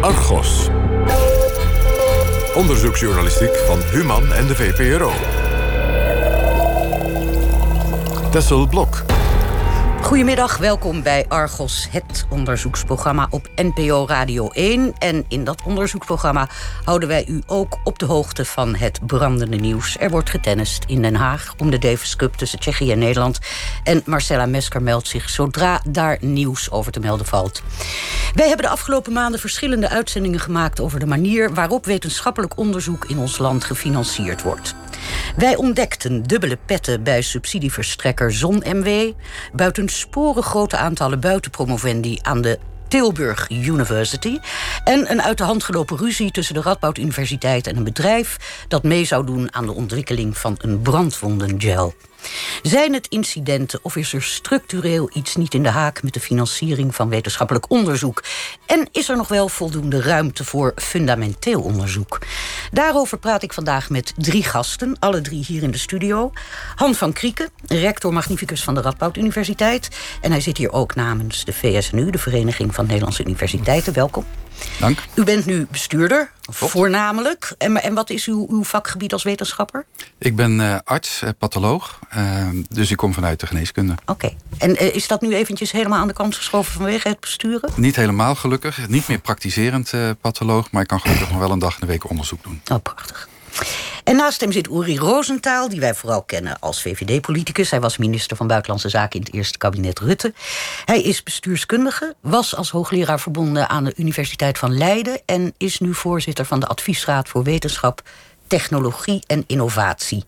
Argos. Onderzoeksjournalistiek van Human en de VPRO. Tessel Blok. Goedemiddag, welkom bij Argos, het onderzoeksprogramma op NPO Radio 1. En in dat onderzoeksprogramma houden wij u ook op de hoogte van het brandende nieuws. Er wordt getennist in Den Haag om de Davis Cup tussen Tsjechië en Nederland. En Marcella Mesker meldt zich zodra daar nieuws over te melden valt. Wij hebben de afgelopen maanden verschillende uitzendingen gemaakt over de manier waarop wetenschappelijk onderzoek in ons land gefinancierd wordt. Wij ontdekten dubbele petten bij subsidieverstrekker ZonMW, buitensporig grote aantallen buitenpromovendi aan de Tilburg University. En een uit de hand gelopen ruzie tussen de Radboud Universiteit en een bedrijf dat mee zou doen aan de ontwikkeling van een brandwondengel. Zijn het incidenten of is er structureel iets niet in de haak met de financiering van wetenschappelijk onderzoek? En is er nog wel voldoende ruimte voor fundamenteel onderzoek? Daarover praat ik vandaag met drie gasten, alle drie hier in de studio. Han van Krieken, rector magnificus van de Radboud Universiteit. En hij zit hier ook namens de VSNU, de Vereniging van Nederlandse Universiteiten. Welkom. Dank. U bent nu bestuurder, voornamelijk. En, en wat is uw, uw vakgebied als wetenschapper? Ik ben uh, arts, uh, patholoog. Uh, dus ik kom vanuit de geneeskunde. Oké. En is dat nu eventjes helemaal aan de kant geschoven vanwege het besturen? Niet helemaal gelukkig. Niet meer praktiserend patholoog. Maar ik kan gelukkig nog wel een dag in de week onderzoek doen. Oh, prachtig. En naast hem zit Uri Rosenthal, die wij vooral kennen als VVD-politicus. Hij was minister van Buitenlandse Zaken in het eerste kabinet Rutte. Hij is bestuurskundige, was als hoogleraar verbonden aan de Universiteit van Leiden... en is nu voorzitter van de Adviesraad voor Wetenschap, Technologie en Innovatie.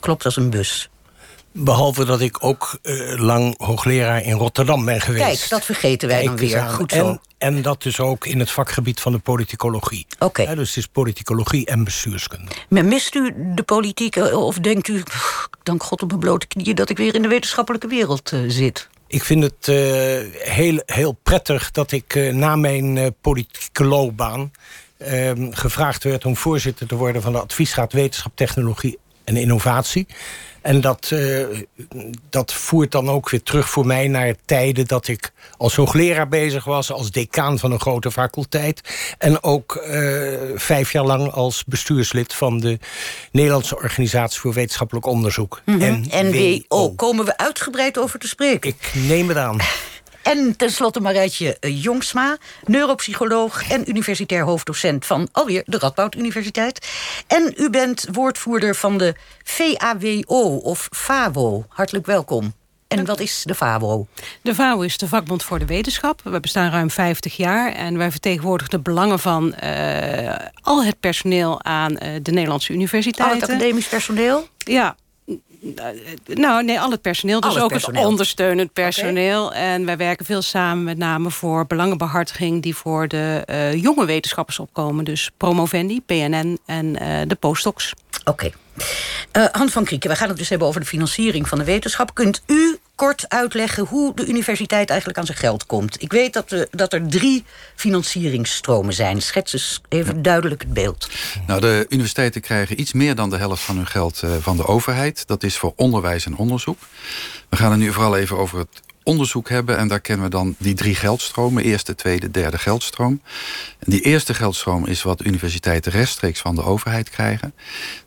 Klopt als een bus. Behalve dat ik ook uh, lang hoogleraar in Rotterdam ben geweest. Kijk, dat vergeten wij Kijk dan weer. Goed zo. En, en, dat dus ook in het vakgebied van de politicologie. Oké. Okay. Ja, dus het is politicologie en bestuurskunde. Maar mist u de politiek of denkt u, dank God op mijn blote knieën... dat ik weer in de wetenschappelijke wereld uh, zit? Ik vind het uh, heel, heel prettig dat ik na mijn politieke loopbaan... Ehm, gevraagd werd om voorzitter te worden van de Adviesraad Wetenschap, Technologie en Innovatie. En dat, uh, dat voert dan ook weer terug voor mij naar tijden dat ik als hoogleraar bezig was, als decaan van een grote faculteit. En ook uh, vijf jaar lang als bestuurslid van de Nederlandse Organisatie voor Wetenschappelijk Onderzoek. Mm -hmm. NWO. Komen we uitgebreid over te spreken? Ik neem het aan. En tenslotte Marijtje Jongsma, neuropsycholoog en universitair hoofddocent van alweer de Radboud Universiteit. En u bent woordvoerder van de VAWO of FAWO. Hartelijk welkom. En wat is de FAWO? De FAWO is de vakbond voor de wetenschap. We bestaan ruim 50 jaar en wij vertegenwoordigen de belangen van uh, al het personeel aan uh, de Nederlandse universiteiten. Al het academisch personeel? Ja, nou, nee, al het personeel. Dus ook het ondersteunend personeel. Okay. En wij werken veel samen met name voor belangenbehartiging... die voor de uh, jonge wetenschappers opkomen. Dus Promovendi, PNN en uh, de postdocs. Oké. Okay. Uh, Han van Krieken, we gaan het dus hebben over de financiering van de wetenschap. Kunt u kort uitleggen hoe de universiteit eigenlijk aan zijn geld komt? Ik weet dat, de, dat er drie financieringsstromen zijn. Schets eens even duidelijk het beeld. Nou, de universiteiten krijgen iets meer dan de helft van hun geld uh, van de overheid. Dat is voor onderwijs en onderzoek. We gaan het nu vooral even over het onderzoek hebben. En daar kennen we dan die drie geldstromen. Eerste, tweede, derde geldstroom. En die eerste geldstroom is wat universiteiten rechtstreeks van de overheid krijgen.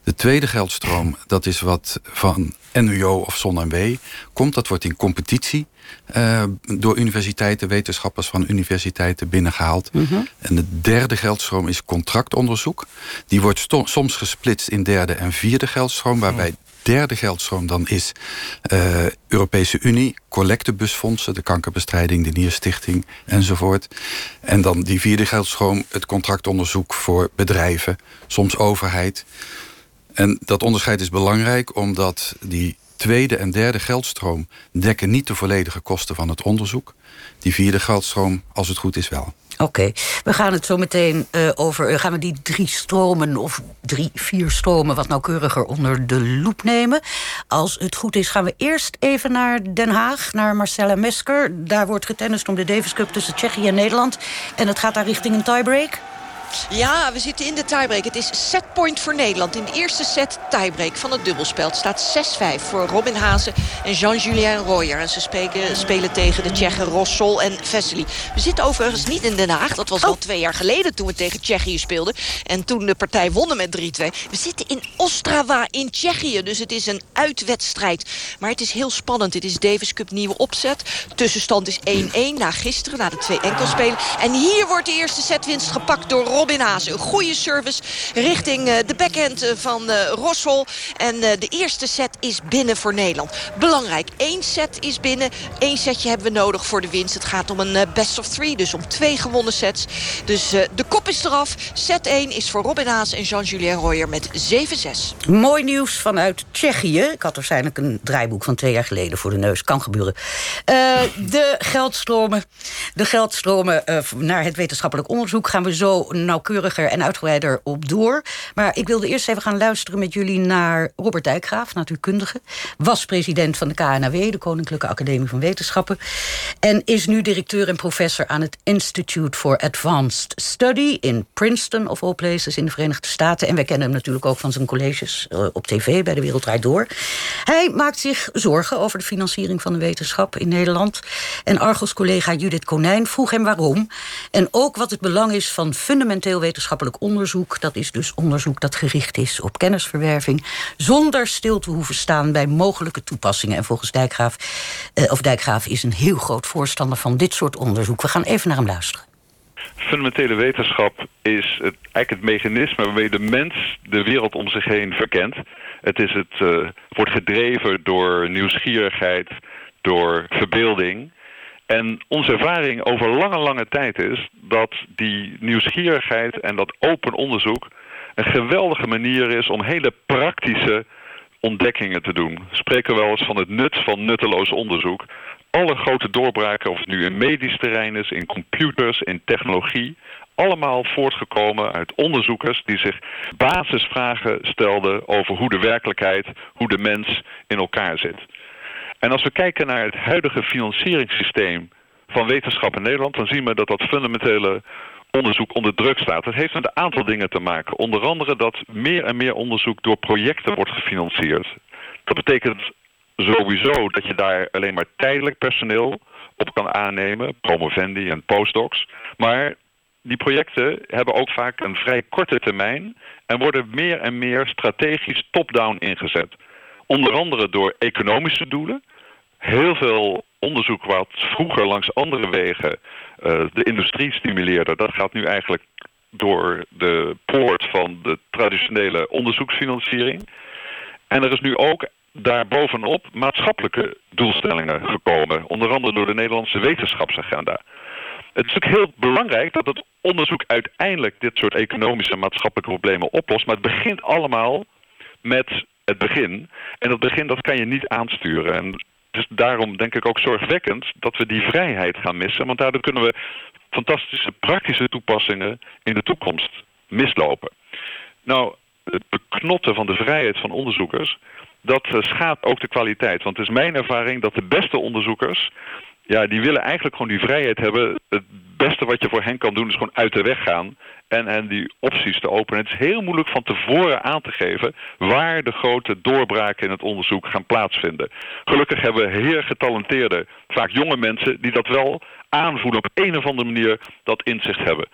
De tweede geldstroom, dat is wat van NUO of ZonMW komt. Dat wordt in competitie uh, door universiteiten, wetenschappers van universiteiten binnengehaald. Mm -hmm. En de derde geldstroom is contractonderzoek. Die wordt soms gesplitst in derde en vierde geldstroom, waarbij derde geldstroom dan is uh, Europese Unie, collectebusfondsen, de kankerbestrijding, de Nierstichting enzovoort. En dan die vierde geldstroom, het contractonderzoek voor bedrijven, soms overheid. En dat onderscheid is belangrijk omdat die tweede en derde geldstroom dekken niet de volledige kosten van het onderzoek. Die vierde geldstroom, als het goed is, wel. Oké, we gaan het zo meteen uh, over. Uh, gaan we die drie stromen of drie, vier stromen wat nauwkeuriger onder de loep nemen. Als het goed is, gaan we eerst even naar Den Haag, naar Marcella Mesker. Daar wordt getennist om de Davis Cup tussen Tsjechië en Nederland. En het gaat daar richting een tiebreak. Ja, we zitten in de tiebreak. Het is setpoint voor Nederland. In de eerste set tiebreak van het dubbelspel. Het staat 6-5 voor Robin Hazen en Jean-Julien Royer. En ze spelen, spelen tegen de Tsjechen Rossol en Vesely. We zitten overigens niet in Den Haag. Dat was al oh. twee jaar geleden toen we tegen Tsjechië speelden. En toen de partij wonnen met 3-2. We zitten in Ostrava in Tsjechië. Dus het is een uitwedstrijd. Maar het is heel spannend. Het is Davis Cup nieuwe opzet. Tussenstand is 1-1 na gisteren, na de twee enkelspelen. En hier wordt de eerste setwinst gepakt door Robin Hazen. Een goede service richting uh, de backhand eh, van uh, Rossel. En de eerste set is binnen voor Nederland. Belangrijk, één set is binnen. Eén setje hebben we nodig voor de winst. Het gaat om een best of three, dus om twee gewonnen sets. Dus de kop is eraf. Set 1 is voor Robin Haas en Jean-Julien Royer met 7-6. Mooi nieuws vanuit Tsjechië. Ik had waarschijnlijk een draaiboek van twee jaar geleden voor de neus. Kan gebeuren. de geldstromen, de geldstromen naar het wetenschappelijk onderzoek... gaan we zo nauwkeuriger en uitgebreider op door. Maar ik wilde eerst even gaan luisteren met jullie naar Robert Dijkgraaf, natuurkundige. Was president van de KNAW, de Koninklijke Academie van Wetenschappen. En is nu directeur en professor aan het Institute for Advanced Study in Princeton, of all places, in de Verenigde Staten. En wij kennen hem natuurlijk ook van zijn colleges eh, op tv bij de Wereld Draait Door. Hij maakt zich zorgen over de financiering van de wetenschap in Nederland. En Argos-collega Judith Konijn vroeg hem waarom. En ook wat het belang is van fundamenteel wetenschappelijk onderzoek. Dat is dus onderzoek dat gericht is op kennisverwerving... zonder stil te hoeven staan bij mogelijke toepassingen. En volgens Dijkgraaf, eh, of Dijkgraaf is een heel groot voorstander van dit soort onderzoek. We gaan even naar hem luisteren. Fundamentele wetenschap is het, eigenlijk het mechanisme waarmee de mens de wereld om zich heen verkent. Het, is het uh, wordt gedreven door nieuwsgierigheid, door verbeelding. En onze ervaring over lange, lange tijd is dat die nieuwsgierigheid en dat open onderzoek een geweldige manier is om hele praktische ontdekkingen te doen. We spreken wel eens van het nut van nutteloos onderzoek. Alle grote doorbraken, of het nu in medisch terrein is, in computers, in technologie, allemaal voortgekomen uit onderzoekers die zich basisvragen stelden over hoe de werkelijkheid, hoe de mens in elkaar zit. En als we kijken naar het huidige financieringssysteem van wetenschap in Nederland, dan zien we dat dat fundamentele onderzoek onder druk staat. Dat heeft met een aantal dingen te maken. Onder andere dat meer en meer onderzoek door projecten wordt gefinancierd. Dat betekent sowieso dat je daar alleen maar tijdelijk personeel op kan aannemen, promovendi en postdocs. Maar die projecten hebben ook vaak een vrij korte termijn en worden meer en meer strategisch top-down ingezet. Onder andere door economische doelen. Heel veel onderzoek wat vroeger langs andere wegen uh, de industrie stimuleerde... dat gaat nu eigenlijk door de poort van de traditionele onderzoeksfinanciering. En er is nu ook daarbovenop maatschappelijke doelstellingen gekomen. Onder andere door de Nederlandse wetenschapsagenda. Het is ook heel belangrijk dat het onderzoek uiteindelijk dit soort economische en maatschappelijke problemen oplost. Maar het begint allemaal met het begin. En dat begin dat kan je niet aansturen. En dus daarom denk ik ook zorgwekkend dat we die vrijheid gaan missen. Want daardoor kunnen we fantastische praktische toepassingen in de toekomst mislopen. Nou, het beknotten van de vrijheid van onderzoekers, dat eh, schaadt ook de kwaliteit. Want het is mijn ervaring dat de beste onderzoekers ja, die willen eigenlijk gewoon die vrijheid hebben. Het beste wat je voor hen kan doen is gewoon uit de weg gaan. En, en die opties te openen. Het is heel moeilijk van tevoren aan te geven waar de grote doorbraken in het onderzoek gaan plaatsvinden. Gelukkig hebben we heer getalenteerde, vaak jonge mensen die dat wel aanvoelen op een of andere manier dat inzicht hebben.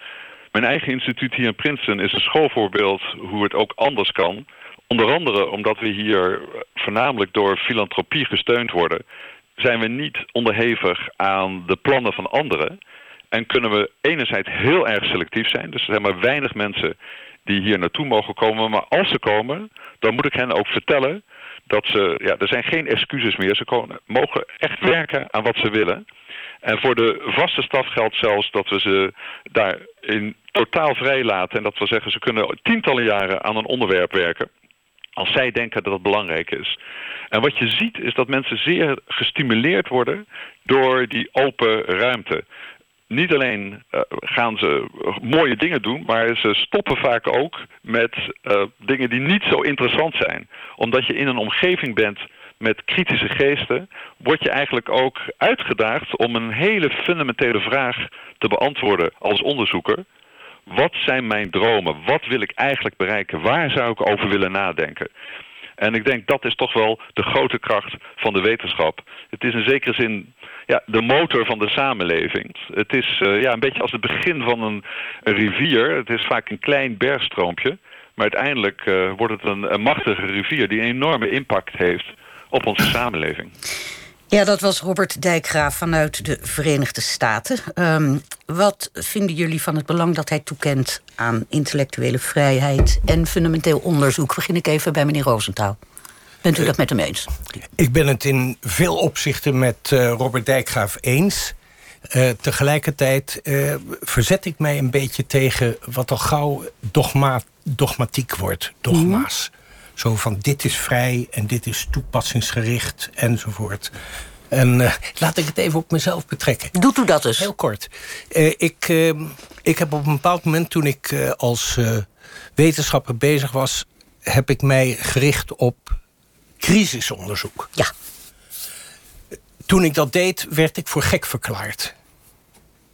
Mijn eigen instituut hier in Princeton is een schoolvoorbeeld hoe het ook anders kan. Onder andere omdat we hier voornamelijk door filantropie gesteund worden zijn we niet onderhevig aan de plannen van anderen. En kunnen we enerzijds heel erg selectief zijn. Dus er zijn maar weinig mensen die hier naartoe mogen komen. Maar als ze komen, dan moet ik hen ook vertellen dat ze... Ja, er zijn geen excuses meer. Ze mogen echt werken aan wat ze willen. En voor de vaste staf geldt zelfs dat we ze daarin totaal vrij laten. En dat we zeggen, ze kunnen tientallen jaren aan een onderwerp werken als zij denken dat het belangrijk is. En wat je ziet is dat mensen zeer gestimuleerd worden door die open ruimte. Niet alleen uh, gaan ze mooie dingen doen, maar ze stoppen vaak ook met uh, dingen die niet zo interessant zijn. Omdat je in een omgeving bent met kritische geesten, word je eigenlijk ook uitgedaagd om een hele fundamentele vraag te beantwoorden als onderzoeker. Wat zijn mijn dromen? Wat wil ik eigenlijk bereiken? Waar zou ik over willen nadenken? En ik denk dat is toch wel de grote kracht van de wetenschap. Het is in zekere zin ja, de motor van de samenleving. Het is uh, ja, een beetje als het begin van een, rivier. Het is vaak een klein bergstroompje. Maar uiteindelijk uh, wordt het een, een machtige rivier die een enorme impact heeft op onze samenleving. Ja, dat was Robert Dijkgraaf vanuit de Verenigde Staten. Um, wat vinden jullie van het belang dat hij toekent aan intellectuele vrijheid en fundamenteel onderzoek? Begin ik even bij meneer Roosentaal. Bent u dat met hem eens? Ik ben het in veel opzichten met uh, Robert Dijkgraaf eens. Uh, tegelijkertijd uh, verzet ik mij een beetje tegen wat al gauw dogma dogmatiek wordt. Dogma's. Zo van dit is vrij en dit is toepassingsgericht enzovoort. En uh, laat ik het even op mezelf betrekken. Doet u dat eens? Heel kort. Uh, ik, uh, ik heb op een bepaald moment, toen ik als wetenschapper bezig was... heb ik mij gericht op crisisonderzoek. Ja. Toen ik dat deed, werd ik voor gek verklaard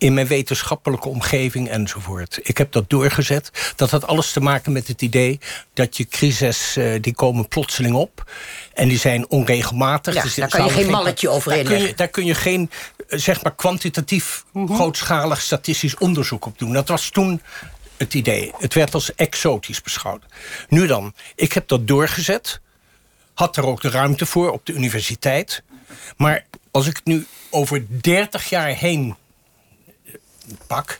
in mijn wetenschappelijke omgeving enzovoort. Ik heb dat doorgezet. Dat had alles te maken met het idee dat je crises uh, die komen plotseling op. En die zijn onregelmatig. Ja, dus daar kan je geen malletje overheen daar kun, je, daar kun je geen eh, zeg maar kwantitatief mm -hmm. grootschalig statistisch onderzoek op doen. Dat was toen het idee. Het werd als exotisch beschouwd. Nu dan, ik heb dat doorgezet. Had er ook de ruimte voor op de universiteit. Maar als ik het nu over 30 jaar heen pak...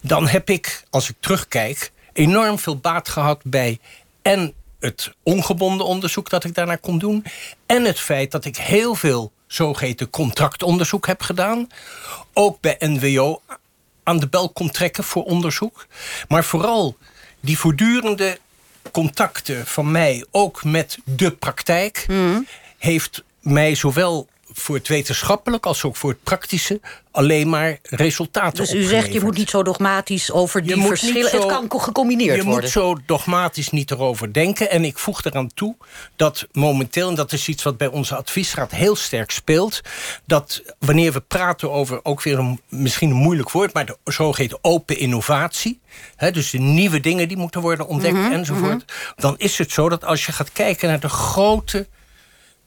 dan heb ik, als ik terugkijk, enorm veel baat gehad bij... en het ongebonden onderzoek dat ik daarna kon doen... en het feit dat ik heel veel zogeheten contractonderzoek heb gedaan. Ook bij NWO aan de bel kon trekken voor onderzoek. Maar vooral die voortdurende contacten van mij... ook met de praktijk... Mm. heeft mij zowel voor het wetenschappelijk als ook voor het praktische alleen maar resultaten Dus u zegt je moet niet zo dogmatisch over die verschillen. Zo, het kan gecombineerd je worden. Je moet zo dogmatisch niet erover denken. En ik voeg eraan toe dat momenteel, en dat is iets wat bij onze adviesraad heel sterk speelt, dat wanneer we praten over ook weer een misschien een moeilijk woord, maar de zogeheten open innovatie. Hè, dus de nieuwe dingen die moeten worden ontdekt mm -hmm, enzovoort. Mm -hmm. Dan is het zo dat als je gaat kijken naar de grote.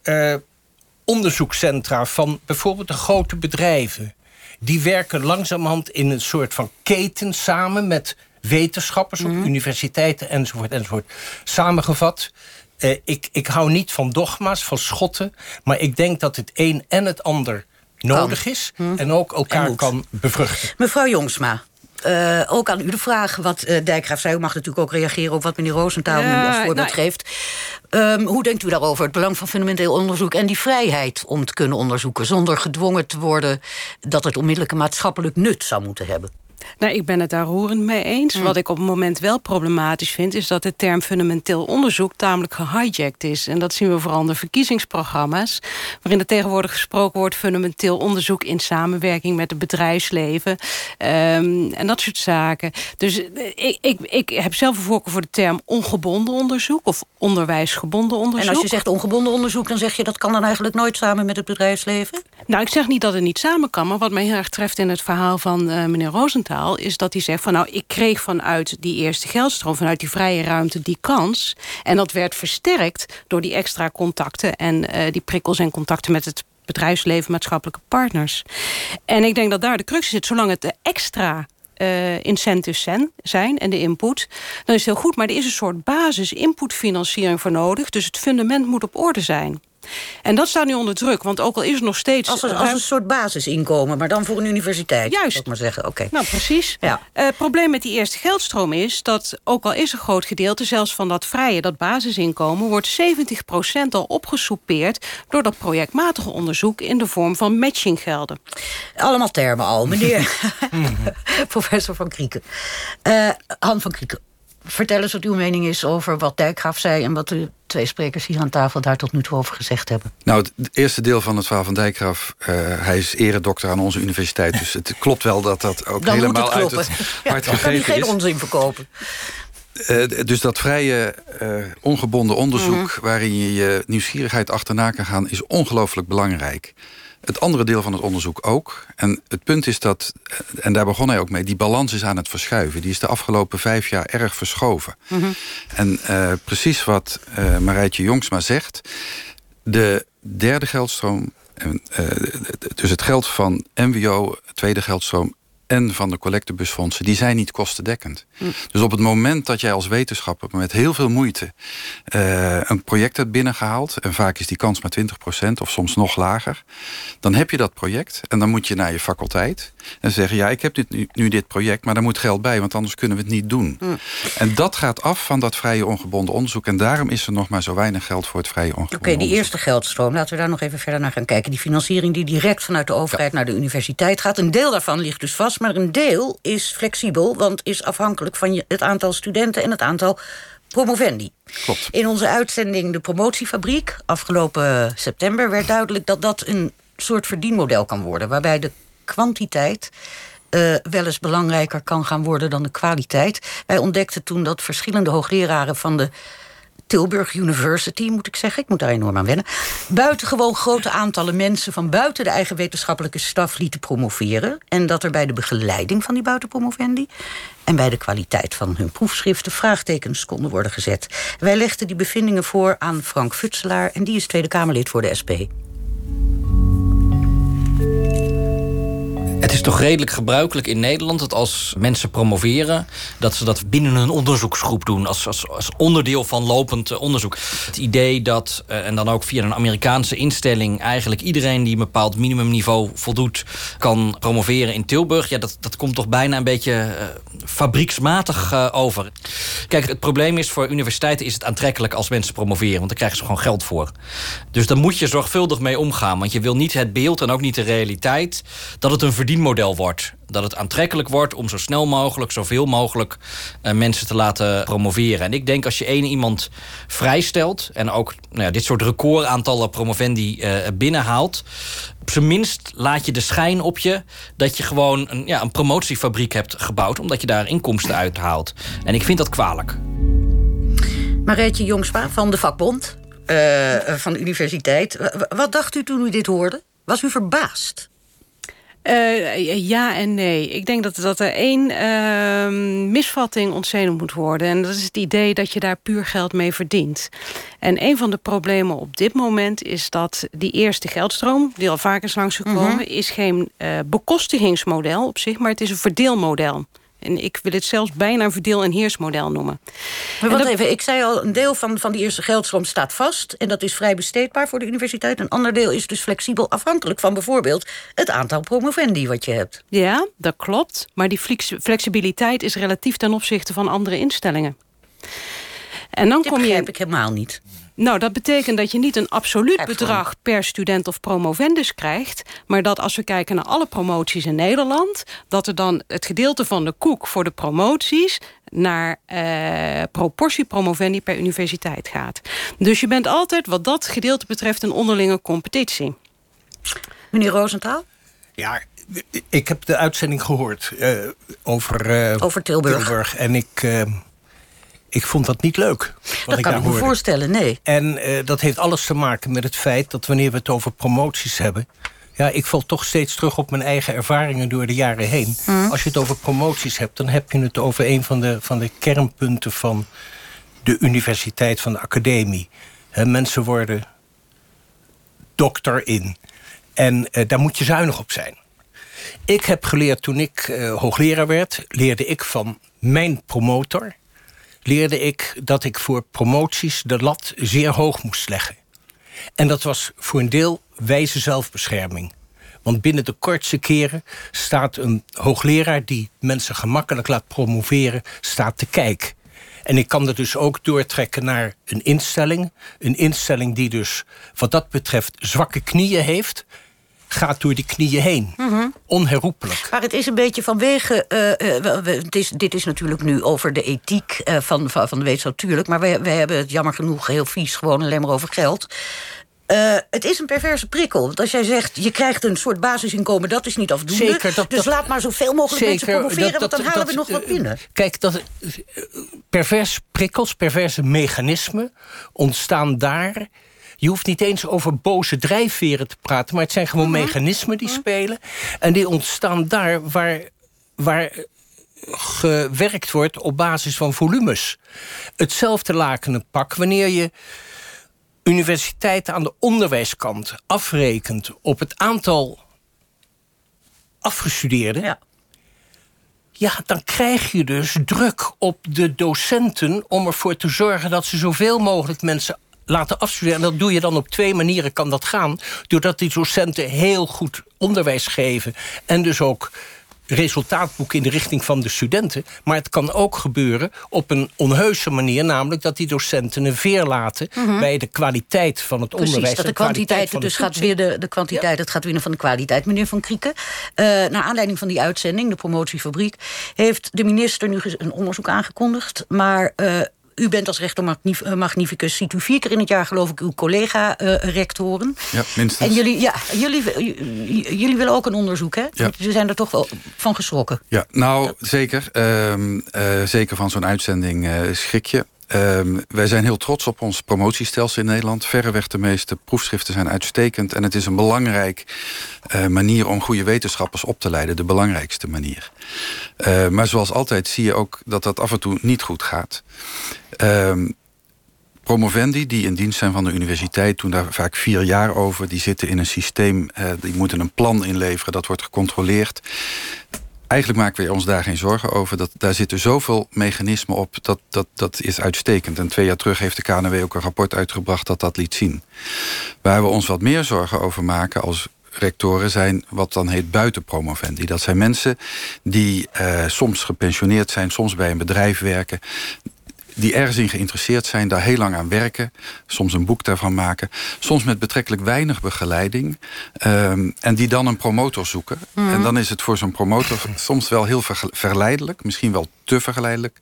Uh, onderzoekscentra van bijvoorbeeld de grote bedrijven... die werken langzamerhand in een soort van keten samen... met wetenschappers op mm. universiteiten enzovoort, enzovoort. Samengevat, eh, ik, ik hou niet van dogma's, van schotten... maar ik denk dat het een en het ander nodig is... Mm. en ook elkaar en kan bevruchten. Mevrouw Jongsma, uh, ook aan u de vraag wat uh, Dijkgraaf zei. U mag natuurlijk ook reageren op wat meneer Roosentaal nu als voorbeeld nou, geeft. Um, hoe denkt u daarover? Het belang van fundamenteel onderzoek en die vrijheid om te kunnen onderzoeken... zonder gedwongen te worden dat het onmiddellijke maatschappelijk nut zou moeten hebben? Nou, ik ben het daar roerend mee eens. Mm. Wat ik op het moment wel problematisch vind... is dat de term fundamenteel onderzoek tamelijk gehijacked is. En dat zien we vooral in de verkiezingsprogramma's... waarin er tegenwoordig gesproken wordt... fundamenteel onderzoek in samenwerking met het bedrijfsleven. Um, en dat soort zaken. Dus ik, ik, ik heb zelf een voorkeur voor de term ongebonden onderzoek... of onderwijsgebonden onderzoek. En als je zegt ongebonden onderzoek... dan zeg je dat kan dan eigenlijk nooit samen met het bedrijfsleven? Nou, ik zeg niet dat het niet samen kan... maar wat mij heel erg treft in het verhaal van uh, meneer Rosenthal is dat hij zegt van nou, ik kreeg vanuit die eerste geldstroom, vanuit die vrije ruimte, die kans. En dat werd versterkt door die extra contacten en uh, die prikkels en contacten met het bedrijfsleven, maatschappelijke partners. En ik denk dat daar de crux zit, zolang het de extra uh, incentives zijn, en de input, dan is het heel goed. Maar er is een soort basis-inputfinanciering voor nodig. Dus het fundament moet op orde zijn. En dat staat nu onder druk, want ook al is er nog steeds... Als een, als een soort basisinkomen, maar dan voor een universiteit. Juist. Ik maar zeggen. Oké. Nou, precies. Ja. Uh, het probleem met die eerste geldstroom is dat, ook al is een groot gedeelte... zelfs van dat vrije, dat basisinkomen... wordt 70% al opgesoupeerd door dat projectmatige onderzoek... in de vorm van matchinggelden. Allemaal termen al, meneer professor Van Krieken. Uh, Han van Krieken, vertel eens wat uw mening is over wat Dijkgraaf zei... en wat de twee sprekers hier aan tafel daar tot nu toe over gezegd hebben. Nou, het eerste deel van het verhaal van Dijkgraaf... Uh, hij is eredokter aan onze universiteit... dus het klopt wel dat dat ook Dan helemaal het uit het ja, hart dan gegeven kan is. geen onzin verkopen. Uh, dus dat vrije, uh, ongebonden onderzoek... Mm -hmm. waarin je je nieuwsgierigheid achterna kan gaan... is ongelooflijk belangrijk. Het andere deel van het onderzoek ook. En het punt is dat, en daar begon hij ook mee... die balans is aan het verschuiven. Die is de afgelopen vijf jaar erg verschoven. Mhm. En uh, precies wat uh, Marijtje Jongsma zegt... de derde geldstroom... Uh, dus het geld van MWO, tweede geldstroom en van de collectebusfondsen, die zijn niet kostendekkend. Hm. Dus op het moment dat jij als wetenschapper met heel veel moeite uh, een project hebt binnengehaald, en vaak is die kans maar 20% of soms nog lager, dan heb je dat project en dan moet je naar je faculteit en zeggen: Ja, ik heb dit, nu, nu, dit project, maar daar moet geld bij, want anders kunnen we het niet doen. Hm. En dat gaat af van dat vrije ongebonden onderzoek en daarom is er nog maar zo weinig geld voor het vrije ongebonden Oké, die eerste geldstroom, laten we daar nog even verder naar gaan kijken. Die financiering die direct vanuit de overheid naar de universiteit gaat, een deel daarvan ligt dus vast maar een deel is flexibel, want is afhankelijk van het aantal studenten en het aantal promovendi. Klopt. In onze uitzending De Promotiefabriek, afgelopen september, werd duidelijk dat dat een soort verdienmodel kan worden, waarbij de kwantiteit uh, wel eens belangrijker kan gaan worden dan de kwaliteit. Wij ontdekten toen dat verschillende hoogleraren van de Tilburg University, moet ik zeggen. Ik moet daar enorm aan wennen. Buitengewoon grote aantallen mensen van buiten de eigen wetenschappelijke staf lieten promoveren. En dat er bij de begeleiding van die buitenpromovendi en bij de kwaliteit van hun proefschriften vraagtekens konden worden gezet. Wij legden die bevindingen voor aan Frank Futselaar en die is Tweede Kamerlid voor de SP. Het is toch redelijk gebruikelijk in Nederland dat als mensen promoveren, dat ze dat binnen een onderzoeksgroep doen, als, als, als onderdeel van lopend eh, onderzoek. Het idee dat, uh, en dan ook via een Amerikaanse instelling, eigenlijk iedereen die een bepaald minimumniveau voldoet, kan promoveren in Tilburg, ja, dat, dat komt toch bijna een beetje uh, fabrieksmatig over. Kijk, het probleem is voor universiteiten is het aantrekkelijk als mensen promoveren, want daar krijgen ze gewoon geld voor. Dus daar moet je zorgvuldig mee omgaan, want je wil niet het beeld en ook niet de realiteit dat het een verdienmodel wordt. Dat het aantrekkelijk wordt om zo snel mogelijk, zoveel mogelijk uh, mensen te laten promoveren. En ik denk als je één iemand vrijstelt en ook nou ja, dit soort recordaantallen promovendi uh, binnenhaalt. Op zijn minst laat je de schijn op je dat je gewoon een, ja, een promotiefabriek hebt gebouwd, omdat je daar inkomsten uithaalt. En ik vind dat kwalijk. Marijtje Jongsma van de vakbond uh, van de universiteit. Wat dacht u toen u dit hoorde? Was u verbaasd? Uh, ja en nee. Ik denk dat, dat er één uh, misvatting ontzenuwd moet worden. En dat is het idee dat je daar puur geld mee verdient. En een van de problemen op dit moment is dat die eerste geldstroom... die al vaker is langsgekomen, mm -hmm. is geen uh, bekostigingsmodel op zich... maar het is een verdeelmodel. En ik wil het zelfs bijna een verdeel- en heersmodel noemen. Maar wat even, ik zei al, een deel van, van die eerste geldstroom staat vast... en dat is vrij besteedbaar voor de universiteit. Een ander deel is dus flexibel afhankelijk van bijvoorbeeld... het aantal promovendi wat je hebt. Ja, dat klopt. Maar die flexibiliteit is relatief ten opzichte van andere instellingen. En dan kom je... ik helemaal niet. Nou, dat betekent dat je niet een absoluut bedrag per student of promovendus krijgt. Maar dat als we kijken naar alle promoties in Nederland. dat er dan het gedeelte van de koek voor de promoties. naar eh, proportie promovendi per universiteit gaat. Dus je bent altijd, wat dat gedeelte betreft, een onderlinge competitie. Meneer Roosentaal? Ja, ik heb de uitzending gehoord uh, over, uh, over Tilburg. Tilburg. En ik. Uh, ik vond dat niet leuk. Dat kan ik me voorstellen, nee. En uh, dat heeft alles te maken met het feit dat wanneer we het over promoties hebben... Ja, ik val toch steeds terug op mijn eigen ervaringen door de jaren heen. Mm. Als je het over promoties hebt, dan heb je het over een van de, van de kernpunten van de universiteit, van de academie. He, mensen worden dokter in. En uh, daar moet je zuinig op zijn. Ik heb geleerd toen ik uh, hoogleraar werd, leerde ik van mijn promotor leerde ik dat ik voor promoties de lat zeer hoog moest leggen. En dat was voor een deel wijze zelfbescherming. Want binnen de kortste keren staat een hoogleraar... die mensen gemakkelijk laat promoveren, staat te kijken. En ik kan dat dus ook doortrekken naar een instelling. Een instelling die dus wat dat betreft zwakke knieën heeft gaat door die knieën heen. Mm Onherroepelijk. Maar het is een beetje vanwege... Uh, uh, het is, dit is natuurlijk nu over de ethiek uh, van, van, van de wetenschap, natuurlijk. Maar wij, wij hebben het jammer genoeg heel vies gewoon alleen maar over geld. Uh, het is een perverse prikkel. Want als jij zegt, je krijgt een soort basisinkomen... dat is niet afdoende. Zeker, dat, dus dat, laat maar zoveel mogelijk zeker, mensen promoveren... Dat, want dan halen we nog wat binnen. Kijk, dat, perverse prikkels, perverse mechanismen... ontstaan daar Je hoeft niet eens over boze drijfveren te praten... maar het zijn gewoon mhm. mechanismen die mhm. spelen. En die ontstaan daar waar, waar gewerkt wordt op basis van volumes. Hetzelfde lakenen pak wanneer je universiteiten aan de onderwijskant afrekent op het aantal afgestudeerden. Ja. Ja, dan krijg je dus druk op de docenten om ervoor te zorgen dat ze zoveel mogelijk mensen laten afstuderen. En dat doe je dan op twee manieren kan dat gaan. Doordat die docenten heel goed onderwijs geven en dus ook resultaatboek in de richting van de studenten. Maar het kan ook gebeuren op een onheuse manier. Namelijk dat die docenten een veer laten mhm. bij de kwaliteit van het Precies, onderwijs. dat de kwantiteit dus gaat weer de, de kwantiteit, het gaat winnen van de kwaliteit. Meneer Van Krieken, uh, naar aanleiding van die uitzending, de promotiefabriek, heeft de minister nu een onderzoek aangekondigd. Maar uh, u bent als rector eh, magnificus, ziet u vier keer in het jaar geloof ik uw collega-rectoren. Uh, ja, minstens. En jullie, ja, jullie, jullie willen ook een onderzoek, hè? Ja. Ze zijn er toch wel van geschrokken. Ja, nou zeker. Uh, zeker van zo'n uitzending schrik je. Ehm, wij zijn heel trots op ons promotiestelsel in Nederland. Verreweg de meeste proefschriften zijn uitstekend. En het is een belangrijk uh, manier om goede wetenschappers op te leiden. De belangrijkste manier. Uh, maar zoals altijd zie je ook dat dat af en toe niet goed gaat. Ehm, promovendi die in dienst zijn van de universiteit... doen daar vaak vier jaar over. Die zitten in een systeem, uh, die moeten een plan inleveren. Dat wordt gecontroleerd eigenlijk maken we ons daar geen zorgen over. Dat, daar zitten zoveel mechanismen op, dat, dat, dat is uitstekend. En twee jaar terug heeft de KNW ook een rapport uitgebracht dat dat liet zien. Waar we ons wat meer zorgen over maken als rectoren zijn wat dan heet buitenpromovendi. Dat zijn mensen die uh, soms gepensioneerd zijn, soms bij een bedrijf werken die ergens in geïnteresseerd zijn, daar heel lang aan werken. Soms een boek daarvan maken. Soms met betrekkelijk weinig begeleiding. Ehm, en die dan een promotor zoeken. Mhm. En dan is het voor zo'n promotor soms wel heel verleidelijk. Misschien wel te vergelijkelijk.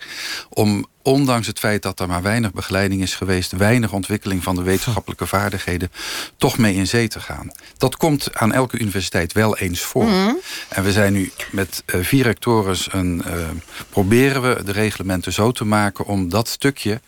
Om ondanks het feit dat er maar weinig begeleiding is geweest... weinig ontwikkeling van de wetenschappelijke vaardigheden... toch mee in zee te gaan. Dat komt aan elke universiteit wel eens voor. Mhm. En we zijn nu met uh, vier rectores... Een, uh, proberen we de reglementen zo te maken... om dat stukje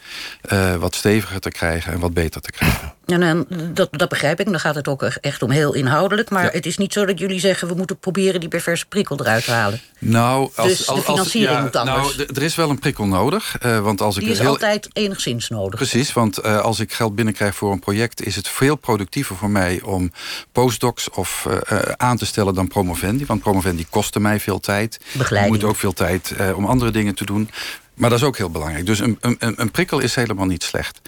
uh, wat steviger te krijgen en wat beter te krijgen. En, dat, dat begrijp ik. Dan gaat het ook echt om heel inhoudelijk. Maar het is niet zo dat jullie zeggen... we moeten proberen die perverse prikkel eruit te halen. Nou, als, dus de financiering moet anders. Nou, er is wel een prikkel nodig. Uh, want als die ik is heel... altijd enigszins nodig. Precies, want uh, als ik geld binnenkrijg voor een project... is het veel productiever voor mij om postdocs of, uh, aan te stellen dan promovendi. Want promovendi kostte mij veel tijd. Begeleiding. Je moet ook veel tijd om andere dingen te doen. Maar dat is ook heel belangrijk. Dus een, een, een prikkel is helemaal niet slecht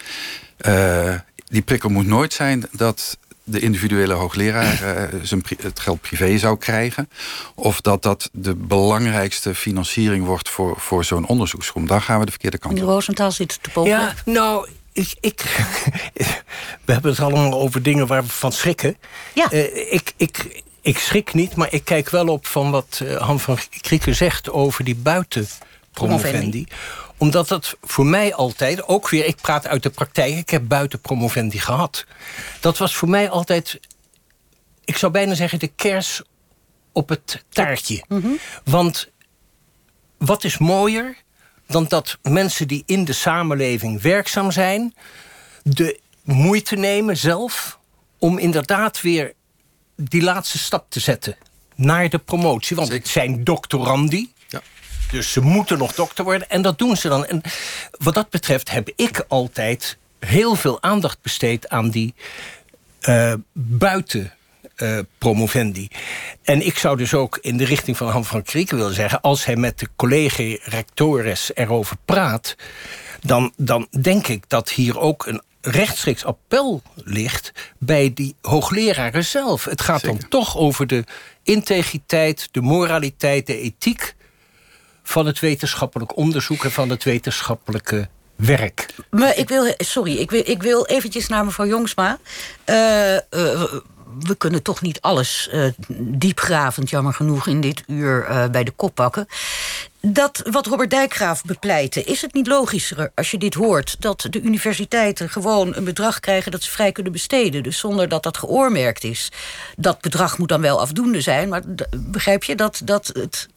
die prikkel moet nooit zijn dat de individuele hoogleraar uh, zijn het geld privé zou krijgen. Of dat dat de belangrijkste financiering wordt voor, voor zo'n onderzoeksgroep. Dan gaan we de verkeerde kant op. Meneer Roosentaal zit te. Ja, nou, ik, ik, we hebben het allemaal over dingen waar we van schrikken. Ja. Uh, ik, ik, ik schrik niet, maar ik kijk wel op van wat uh, Han van Krieken zegt over die buitenpromovendi omdat het voor mij altijd, ook weer, ik praat uit de praktijk... ik heb buiten promovendi gehad. Dat was voor mij altijd, ik zou bijna zeggen... de kers op het taartje. Mhm. Want wat is mooier dan dat mensen die in de samenleving werkzaam zijn... de moeite nemen zelf om inderdaad weer die laatste stap te zetten naar de promotie. Want het zijn doctorandi. Dus ze moeten nog dokter worden en dat doen ze dan. En wat dat betreft heb ik altijd heel veel aandacht besteed aan die uh, buiten uh, promovendi. En ik zou dus ook in de richting van Han van Krieken willen zeggen... als hij met de collega-rectores erover praat... Dan, dan denk ik dat hier ook een rechtstreeks appel ligt... bij die hoogleraren zelf. Het gaat dan toch over de integriteit, de moraliteit, de ethiek van het wetenschappelijk onderzoek en van het wetenschappelijke werk. Maar ik wil, sorry, ik wil, ik wil eventjes naar mevrouw Jongsma. Uh, uh, we kunnen toch niet alles uh, diepgravend, jammer genoeg, in dit uur bij de kop pakken. Dat wat Robert Dijkgraaf bepleitte, is het niet logischer als je dit hoort... dat de universiteiten gewoon een bedrag krijgen dat ze vrij kunnen besteden. Dus zonder dat dat geoormerkt is. Dat bedrag moet dan wel afdoende zijn, maar begrijp je dat, dat het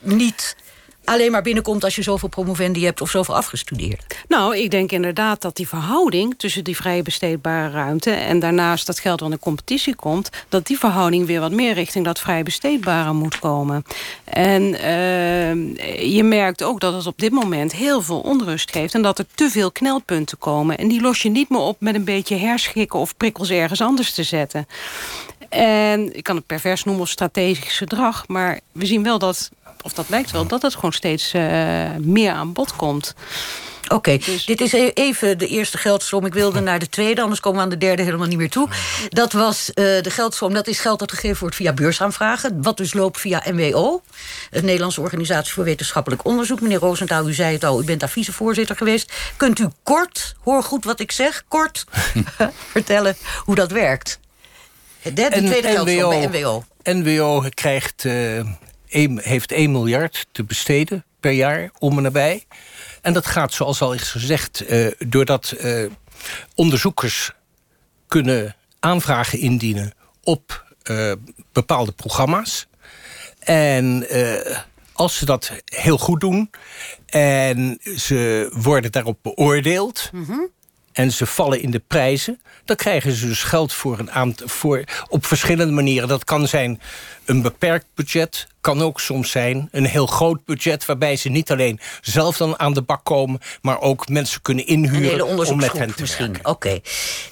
niet alleen maar binnenkomt als je zoveel promovendi hebt of zoveel afgestudeerd? Nou, ik denk inderdaad dat die verhouding tussen die vrije besteedbare ruimte en daarnaast dat geld wat in competitie komt, dat die verhouding weer wat meer richting dat vrij besteedbare moet komen. En uh, je merkt ook dat het op dit moment heel veel onrust geeft en dat er te veel knelpunten komen. En die los je niet meer op met een beetje herschikken of prikkels ergens anders te zetten. En ik kan het pervers noemen of strategisch gedrag. Maar we zien wel dat, of dat lijkt wel, dat het gewoon steeds uh, meer aan bod komt. Oké, dus... dit is e- even de eerste geldstroom. Ik wilde naar de tweede, anders komen we aan de derde helemaal niet meer toe. Dat was uh, de geldstroom, dat is geld dat gegeven wordt via beursaanvragen. Wat dus loopt via NWO, het Nederlandse Organisatie voor Wetenschappelijk Onderzoek. Meneer Roosentaal, u zei het al, u bent daar vicevoorzitter geweest. Kunt u kort, hoor goed wat ik zeg, kort vertellen hoe dat werkt? De, de tweede geldstroom bij NWO. NWO krijgt, uh, heeft 1 miljard te besteden per jaar, om en nabij. En dat gaat, zoals al is gezegd, uh, doordat uh, onderzoekers kunnen aanvragen indienen op uh, bepaalde programma's. En als ze dat heel goed doen en ze worden daarop beoordeeld... Mm -hmm en ze vallen in de prijzen... dan krijgen ze dus geld voor een aantal, voor, op verschillende manieren. Dat kan zijn een beperkt budget, kan ook soms zijn een heel groot budget... waarbij ze niet alleen zelf dan aan de bak komen... maar ook mensen kunnen inhuren om met hen te misschien. Oké.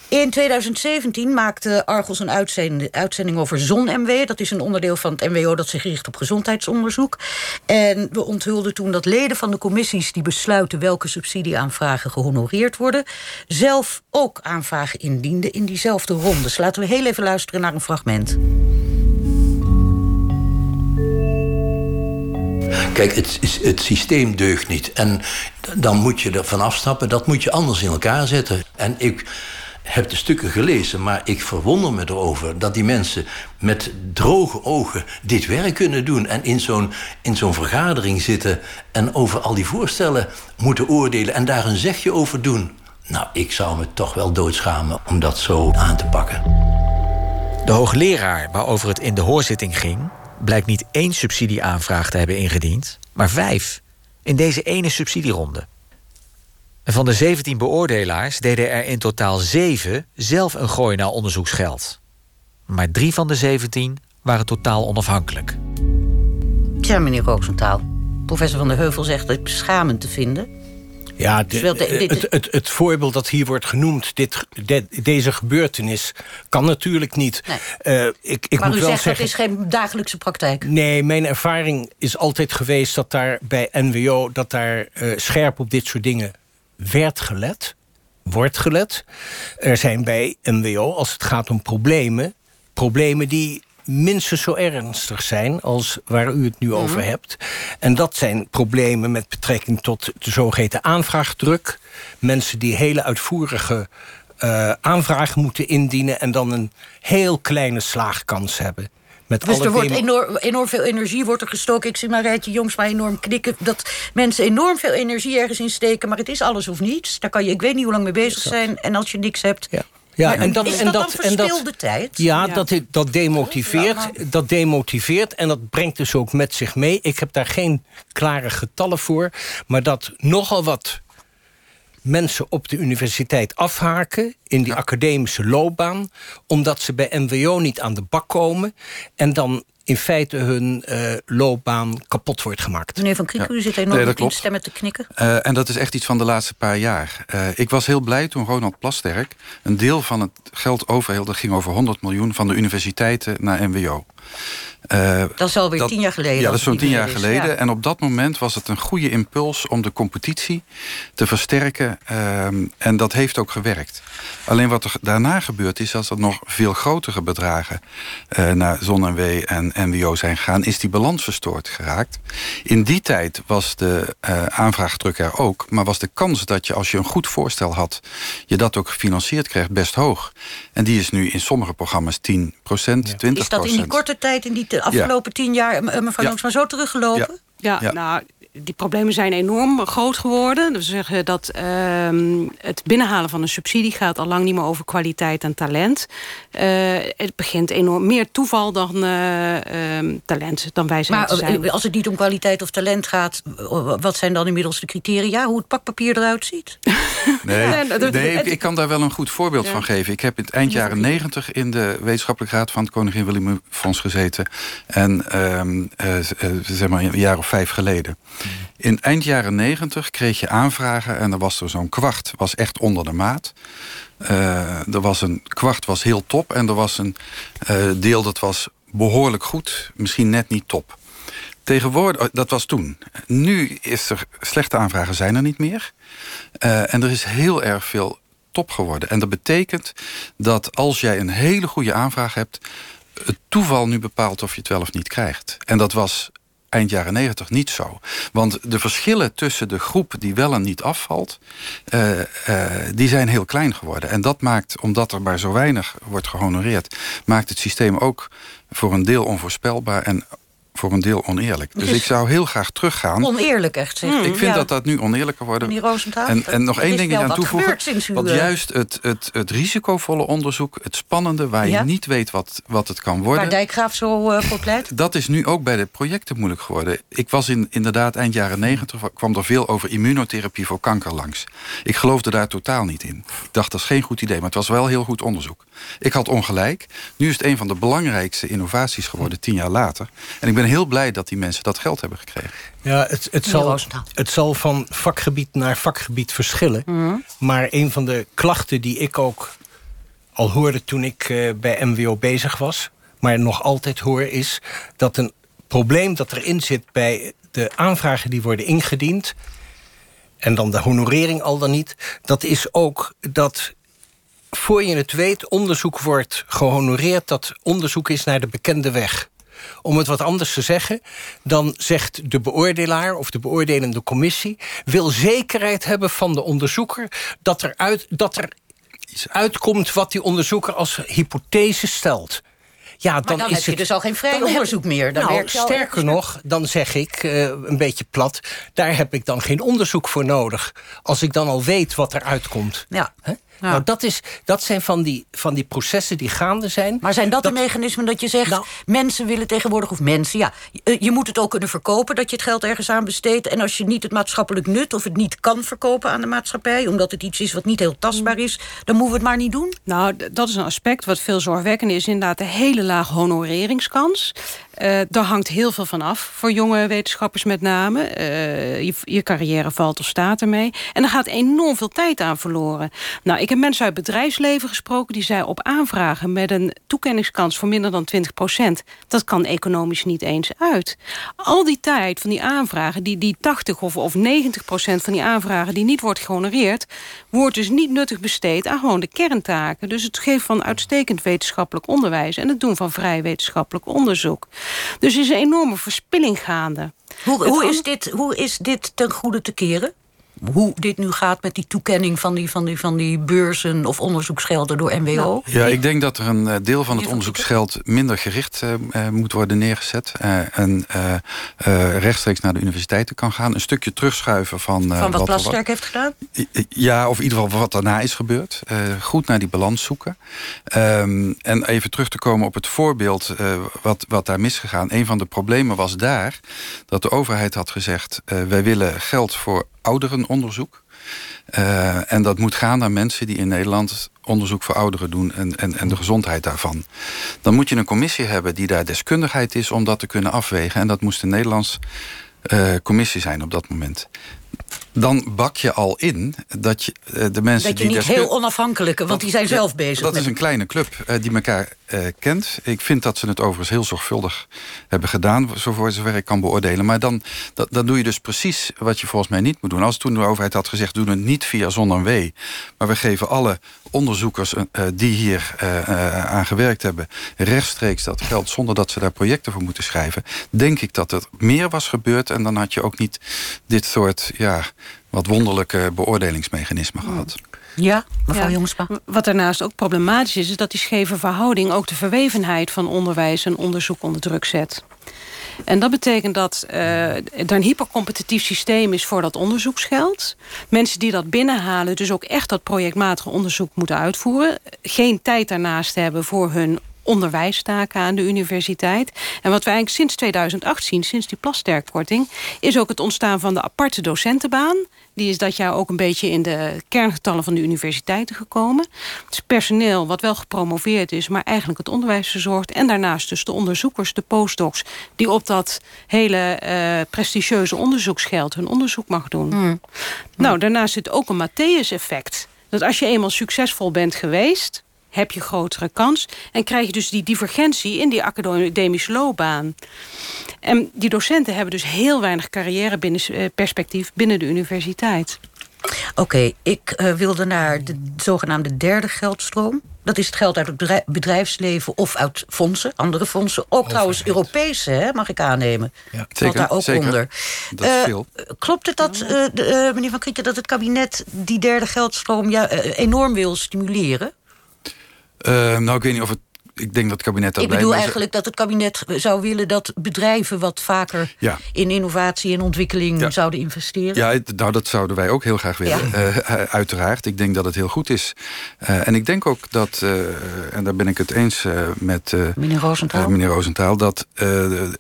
In 2017 maakte Argos een uitzending, uitzending over ZonMW. Dat is een onderdeel van het MWO dat zich richt op gezondheidsonderzoek. En we onthulden toen dat leden van de commissies... die besluiten welke subsidieaanvragen gehonoreerd worden... zelf ook aanvragen indienden in diezelfde rondes. Laten we heel even luisteren naar een fragment. Kijk, het, het systeem deugt niet. En dan moet je er van afstappen. Dat moet je anders in elkaar zetten. En ik heb de stukken gelezen, maar ik verwonder me erover dat die mensen met droge ogen dit werk kunnen doen en in zo'n in zo'n vergadering zitten en over al die voorstellen moeten oordelen en daar een zegje over doen. Nou, ik zou me toch wel doodschamen om dat zo aan te pakken. De hoogleraar waarover het in de hoorzitting ging, blijkt niet één subsidieaanvraag te hebben ingediend, maar vijf in deze ene subsidieronde. En van de 17 beoordelaars deden er in totaal zeven zelf een gooi naar onderzoeksgeld. Maar drie van de 17 waren totaal onafhankelijk. Tja, meneer Roosentaal. Professor Van der Heuvel zegt het beschamend te vinden. Ja, de, het, het, het, voorbeeld dat hier wordt genoemd, dit, deze gebeurtenis, kan natuurlijk niet. Nee. Uh, ik, ik maar moet u wel zegt zeggen, dat is geen dagelijkse praktijk. Nee, mijn ervaring is altijd geweest dat daar bij NWO... dat daar uh, scherp op dit soort dingen werd gelet, wordt gelet. Er zijn bij NWO, als het gaat om problemen... problemen die minstens zo ernstig zijn als waar u het nu over mhm. hebt. En dat zijn problemen met betrekking tot de zogeheten aanvraagdruk. Mensen die hele uitvoerige uh, aanvragen moeten indienen... en dan een heel kleine slaagkans hebben. Met dus er wordt enorm, enorm, veel energie wordt er gestoken. Ik zie Marijtje Jongs maar enorm knikken... dat mensen enorm veel energie ergens in steken... maar het is alles of niets. Daar kan je, ik weet niet hoe lang mee bezig zijn. En als je niks hebt... Ja. Ja, en dat, is en dat, en dat, tijd? Ja, Dat, dat, demotiveert, dat demotiveert en dat brengt dus ook met zich mee. Ik heb daar geen klare getallen voor, maar dat nogal wat mensen op de universiteit afhaken in die academische loopbaan, omdat ze bij MWO niet aan de bak komen en dan in feite hun uh, loopbaan kapot wordt gemaakt. Meneer Van Kriek, u zit enorm nee, in stemmen te knikken. Uh, en dat is echt iets van de laatste paar jaar. Uh, ik was heel blij toen Ronald Plasterk een deel van het geld overhield. Dat ging over 100 miljoen van de universiteiten naar MWO. Uh, dat is alweer tien jaar geleden. Ja, dat is zo'n tien jaar geleden. En op dat moment was het een goede impuls om de competitie te versterken. Uh, en dat heeft ook gewerkt. Alleen wat er daarna gebeurd is, als er nog veel grotere bedragen uh, naar ZonMW en NWO zijn gegaan, is die balans verstoord geraakt. In die tijd was de uh, aanvraagdruk er ook, maar was de kans dat je als je een goed voorstel had, je dat ook gefinancierd kreeg, best hoog. En die is nu in sommige programma's 10 procent, ja. 20% Is dat in die korte tijd, in die afgelopen tien jaar, mevrouw ja. Jongs, maar zo teruggelopen? Ja, ja, nou, die problemen zijn enorm groot geworden. We zeggen dat ehm, het binnenhalen van een subsidie gaat al lang niet meer over kwaliteit en talent. Uh, het begint enorm meer toeval dan uh, talent, dan wij zijn. Maar als het niet om kwaliteit of talent gaat, wat zijn dan inmiddels de criteria? Hoe het pakpapier eruit ziet? Nee, nee ik, kan daar wel een goed voorbeeld van geven. Ik heb in het eind jaren negentig in de wetenschappelijke raad van het Koningin Willem Fonds gezeten. En uh, zeg maar een jaar of vijf geleden. In eind jaren negentig kreeg je aanvragen en er was er zo'n kwart, was echt onder de maat. Uh, er was een kwart was heel top en er was een uh, deel dat was behoorlijk goed, misschien net niet top. Tegenwoordig, oh, dat was toen. Nu is er slechte aanvragen zijn er niet meer. Uh, en er is heel erg veel top geworden. En dat betekent dat als jij een hele goede aanvraag hebt, het toeval nu bepaalt of je het wel of niet krijgt. En dat was eind jaren negentig niet zo. Want de verschillen tussen de groep die wel en niet afvalt... Uh, uh, die zijn heel klein geworden. En dat maakt, omdat er maar zo weinig wordt gehonoreerd... maakt het systeem ook voor een deel onvoorspelbaar... en voor een deel oneerlijk. Dus, ik zou heel graag teruggaan. Oneerlijk echt, zeg. ik vind dat dat nu oneerlijker wordt. En, en nog één ding aan toevoegen. Want juist het, het, het risicovolle onderzoek, het spannende... waar je niet weet wat, wat het kan worden... Waar Dijkgraaf zo uh, voor pleit? Dat is nu ook bij de projecten moeilijk geworden. Ik was in, inderdaad eind jaren negentig... kwam er veel over immunotherapie voor kanker langs. Ik geloofde daar totaal niet in. Ik dacht, dat is geen goed idee, maar het was wel heel goed onderzoek. Ik had ongelijk. Nu is het een van de belangrijkste innovaties geworden, tien jaar later. En ik ben heel blij dat die mensen dat geld hebben gekregen. Ja, het, het, zal, het zal van vakgebied naar vakgebied verschillen. Mhm. Maar een van de klachten die ik ook al hoorde toen ik uh, bij MWO bezig was... maar nog altijd hoor, is dat een probleem dat erin zit... bij de aanvragen die worden ingediend... en dan de honorering al dan niet... dat is ook dat voor je het weet onderzoek wordt gehonoreerd... dat onderzoek is naar de bekende weg. Om het wat anders te zeggen, dan zegt de beoordelaar of de beoordelende commissie... wil zekerheid hebben van de onderzoeker dat er, uit, dat er uitkomt wat die onderzoeker als hypothese stelt. Ja, dan, dan is heb je dus al geen vrij onderzoek meer. Dan nou, sterker nog, dan zeg ik, uh, een beetje plat... daar heb ik dan geen onderzoek voor nodig. Als ik dan al weet wat er uitkomt. Ja. Nou, dat, is, dat zijn van die, van die processen die gaande zijn. Maar zijn dat, de mechanismen dat je zegt... Nou, mensen willen tegenwoordig, of mensen, ja... Je, je, moet het ook kunnen verkopen, dat je het geld ergens aan besteedt... en als je niet het maatschappelijk nut of het niet kan verkopen aan de maatschappij... omdat het iets is wat niet heel tastbaar is... dan moeten we het maar niet doen? Nou, dat is een aspect wat veel zorgwekkend is. Inderdaad, de hele laag honoreringskans. Uh, daar hangt heel veel van af, voor jonge wetenschappers met name. Uh, je, je, carrière valt of staat ermee. En er gaat enorm veel tijd aan verloren. Nou, ik heb mensen uit het bedrijfsleven gesproken... die zei op aanvragen met een toekenningskans van minder dan 20% dat kan economisch niet eens uit. Al die tijd van die aanvragen, die, die 80 of, of 90% van die aanvragen... die niet wordt gehonoreerd, wordt dus niet nuttig besteed... aan gewoon de kerntaken. Dus het geven van uitstekend wetenschappelijk onderwijs... en het doen van vrij wetenschappelijk onderzoek. Dus er is een enorme verspilling gaande. Hoe, hoe, is, dit, hoe is dit ten goede te keren? Hoe dit nu gaat met die toekenning van die, van die, van die beurzen of onderzoeksgelden door MWO? Nou, ja, ik denk dat er een eh, deel van het onderzoeksgeld minder gericht uh, moet worden neergezet. Uh, en rechtstreeks naar de universiteiten kan gaan. Een stukje terugschuiven van. van wat, Plasterk heeft gedaan? Ja, of in ieder geval wat daarna is gebeurd. goed naar die balans zoeken. Um, en even terug te komen op het voorbeeld wat, wat daar misgegaan. Een van de problemen was daar dat de overheid had gezegd: wij willen geld voor ouderenonderzoek. Uh, en dat moet gaan naar mensen die in Nederland onderzoek voor ouderen doen en, en, en de gezondheid daarvan. Dan moet je een commissie hebben die daar deskundigheid is om dat te kunnen afwegen. En dat moest een Nederlands uh, commissie zijn op dat moment dan bak je al in dat je uh, de mensen dat je die... niet heel onafhankelijke, want die zijn zelf bezig. Dat is een kleine club uh, die elkaar uh, kent. Ik vind dat ze het overigens heel zorgvuldig hebben gedaan... voor zover ik kan beoordelen. Maar dan, dat, dan doe je dus precies wat je volgens mij niet moet doen. Als toen de overheid had gezegd, doen het niet via zonder W... maar we geven alle onderzoekers die hier aan gewerkt hebben... rechtstreeks dat geld zonder dat ze daar projecten voor moeten schrijven... denk ik dat er meer was gebeurd... en dan had je ook niet dit soort... Ja, wat wonderlijke beoordelingsmechanismen gehad. Ja, mevrouw ja. Jongsma. Wat daarnaast ook problematisch is... is dat die scheve verhouding ook de verwevenheid van onderwijs en onderzoek onder druk zet. En dat betekent dat uh, er een hypercompetitief systeem is voor dat onderzoeksgeld. Mensen die dat binnenhalen, dus ook echt dat projectmatige onderzoek moeten uitvoeren. Geen tijd daarnaast hebben voor hun onderwijstaken aan de universiteit. En wat we eigenlijk sinds 2008 zien, sinds die plasterkkorting... is ook het ontstaan van de aparte docentenbaan. Die is dat jaar ook een beetje in de kerngetallen van de universiteiten gekomen. Het is personeel wat wel gepromoveerd is, maar eigenlijk het onderwijs verzorgt. En daarnaast dus de onderzoekers, de postdocs... die op dat hele uh, prestigieuze onderzoeksgeld hun onderzoek mag doen. Hmm. Nou, daarnaast zit ook een Matthäus-effect. Dat als je eenmaal succesvol bent geweest heb je grotere kans. En krijg je dus die divergentie in die academische loopbaan. En die docenten hebben dus heel weinig carrièreperspectief eh, binnen de universiteit. Oké, ik uh, wilde naar de zogenaamde derde geldstroom. Dat is het geld uit het bedrijfsleven of uit fondsen, andere fondsen. Ook trouwens Europese, hè, mag ik aannemen. Ja, zeker, daar ook zeker. onder. Dat is uh, veel. Klopt het dat, uh, de, meneer Van Krieken, dat het kabinet die derde geldstroom ja, enorm wil stimuleren? Uh, nou, ik weet niet of het ik denk dat het kabinet dat Ik bedoel eigenlijk dat het kabinet zou willen dat bedrijven wat vaker in innovatie en ontwikkeling zouden investeren. Ja, nou dat zouden wij ook heel graag willen, uh, uiteraard. Ik denk dat het heel goed is. Uh, en ik denk ook dat, uh, en daar ben ik het eens met meneer Roosentaal, meneer Roosentaal dat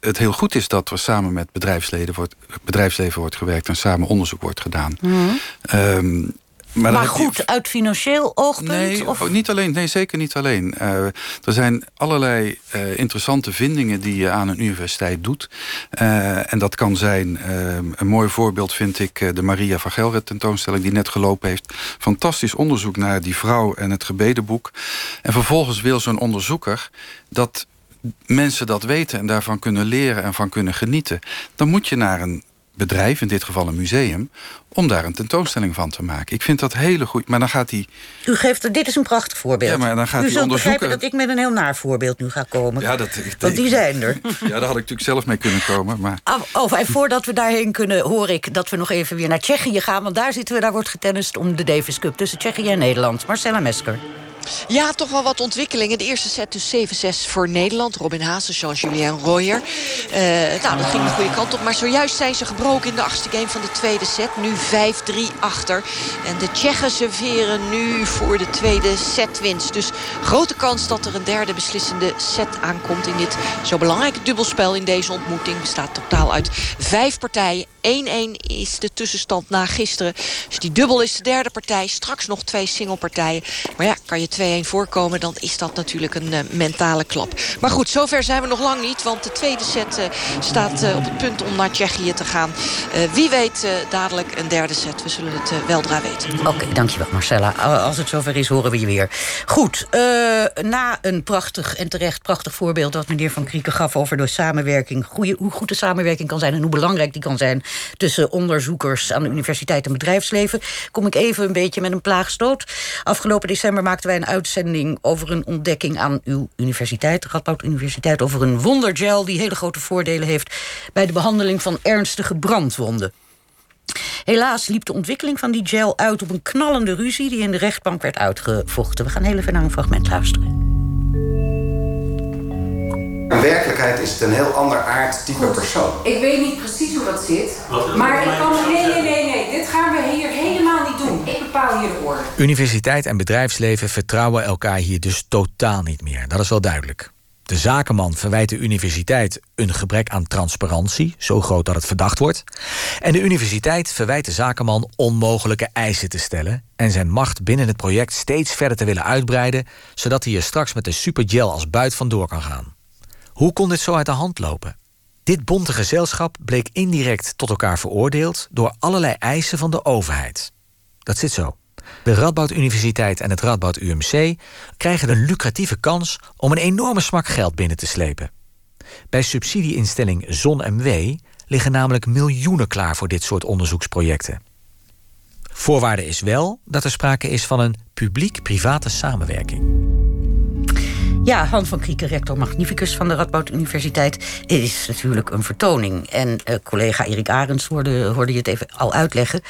het heel goed is dat er samen met bedrijfsleden wordt, bedrijfsleven wordt gewerkt en samen onderzoek wordt gedaan. Mm -hmm. Maar, goed, uit financieel oogpunt? Nee, of? Oh, niet alleen, nee zeker niet alleen. Uh, er zijn allerlei uh, interessante vindingen die je aan een universiteit doet. Uh, en dat kan zijn, een mooi voorbeeld vind ik... de Maria van Gelre tentoonstelling die net gelopen heeft. Fantastisch onderzoek naar die vrouw en het gebedenboek. En vervolgens wil zo'n onderzoeker dat mensen dat weten... en daarvan kunnen leren en van kunnen genieten. Dan moet je naar een bedrijf, in dit geval een museum... om daar een tentoonstelling van te maken. Ik vind dat hele goed. Maar dan gaat hij... U geeft, dit is een prachtig voorbeeld. Ja, maar dan gaat U zult begrijpen dat ik met een heel naar voorbeeld nu ga komen. Ja, dat, Want die zijn er. Ja, daar had ik natuurlijk zelf mee kunnen komen. Maar... Oh, en voordat we daarheen kunnen, hoor ik dat we nog even weer naar Tsjechië gaan. Want daar zitten we, daar wordt getennist om de Davis Cup... tussen Tsjechië en Nederland. Marcella Mesker. Ja, toch wel wat ontwikkelingen. De eerste set dus 7-6 voor Nederland. Robin Haase, Jean-Julien Royer. Uh, nou, dat ging de goede kant op. Maar zojuist zijn ze gebroken in de achtste game van de tweede set. Nu 5-3 achter. En de Tsjechen serveren nu voor de tweede setwinst. Dus grote kans dat er een derde beslissende set aankomt... in dit zo belangrijke dubbelspel in deze ontmoeting. Bestaat totaal uit vijf partijen. 1-1 is de tussenstand na gisteren. Dus die dubbel is de derde partij. Straks nog twee singlepartijen. Maar ja, kan je 2-1 voorkomen... dan is dat natuurlijk een uh, mentale klap. Maar goed, zover zijn we nog lang niet. Want de tweede set uh, staat uh, op het punt om naar Tsjechië te gaan. wie weet dadelijk een derde set. We zullen het weldra weten. Oké, dankjewel Marcella. Als het zover is, horen we je weer. Goed, na een prachtig en terecht prachtig voorbeeld... wat meneer Van Krieken gaf over de samenwerking... Hoe goed de samenwerking kan zijn en hoe belangrijk die kan zijn... tussen onderzoekers aan de universiteit en bedrijfsleven... kom ik even een beetje met een plaagstoot. Afgelopen december maakten wij een uitzending over een ontdekking aan uw universiteit, de Radboud Universiteit, over een wondergel die hele grote voordelen heeft bij de behandeling van ernstige brandwonden. Helaas liep de ontwikkeling van die gel uit op een knallende ruzie die in de rechtbank werd uitgevochten. We gaan heel even naar een fragment luisteren. In werkelijkheid is het een heel ander aard type persoon. Ik weet niet precies hoe dat zit. Maar ik kan. Nee, nee, nee, nee. Dit gaan we hier Universiteit en bedrijfsleven vertrouwen elkaar hier dus totaal niet meer. Dat is wel duidelijk. De zakenman verwijt de universiteit een gebrek aan transparantie, zo groot dat het verdacht wordt. En de universiteit verwijt de zakenman onmogelijke eisen te stellen en zijn macht binnen het project steeds verder te willen uitbreiden, zodat hij er straks met de supergel als buit vandoor kan gaan. Hoe kon dit zo uit de hand lopen? Dit bonte gezelschap bleek indirect tot elkaar veroordeeld door allerlei eisen van de overheid. Dat zit zo. De Radboud Universiteit en het Radboud UMC krijgen een lucratieve kans om een enorme smak geld binnen te slepen. Bij subsidieinstelling ZonMW liggen namelijk miljoenen klaar voor dit soort onderzoeksprojecten. Voorwaarde is wel dat er sprake is van een publiek-private samenwerking. Ja, Han van Krieken, rector magnificus van de Radboud Universiteit. Is natuurlijk een vertoning. En uh, collega Erik Arends hoorde, hoorde je het even al uitleggen.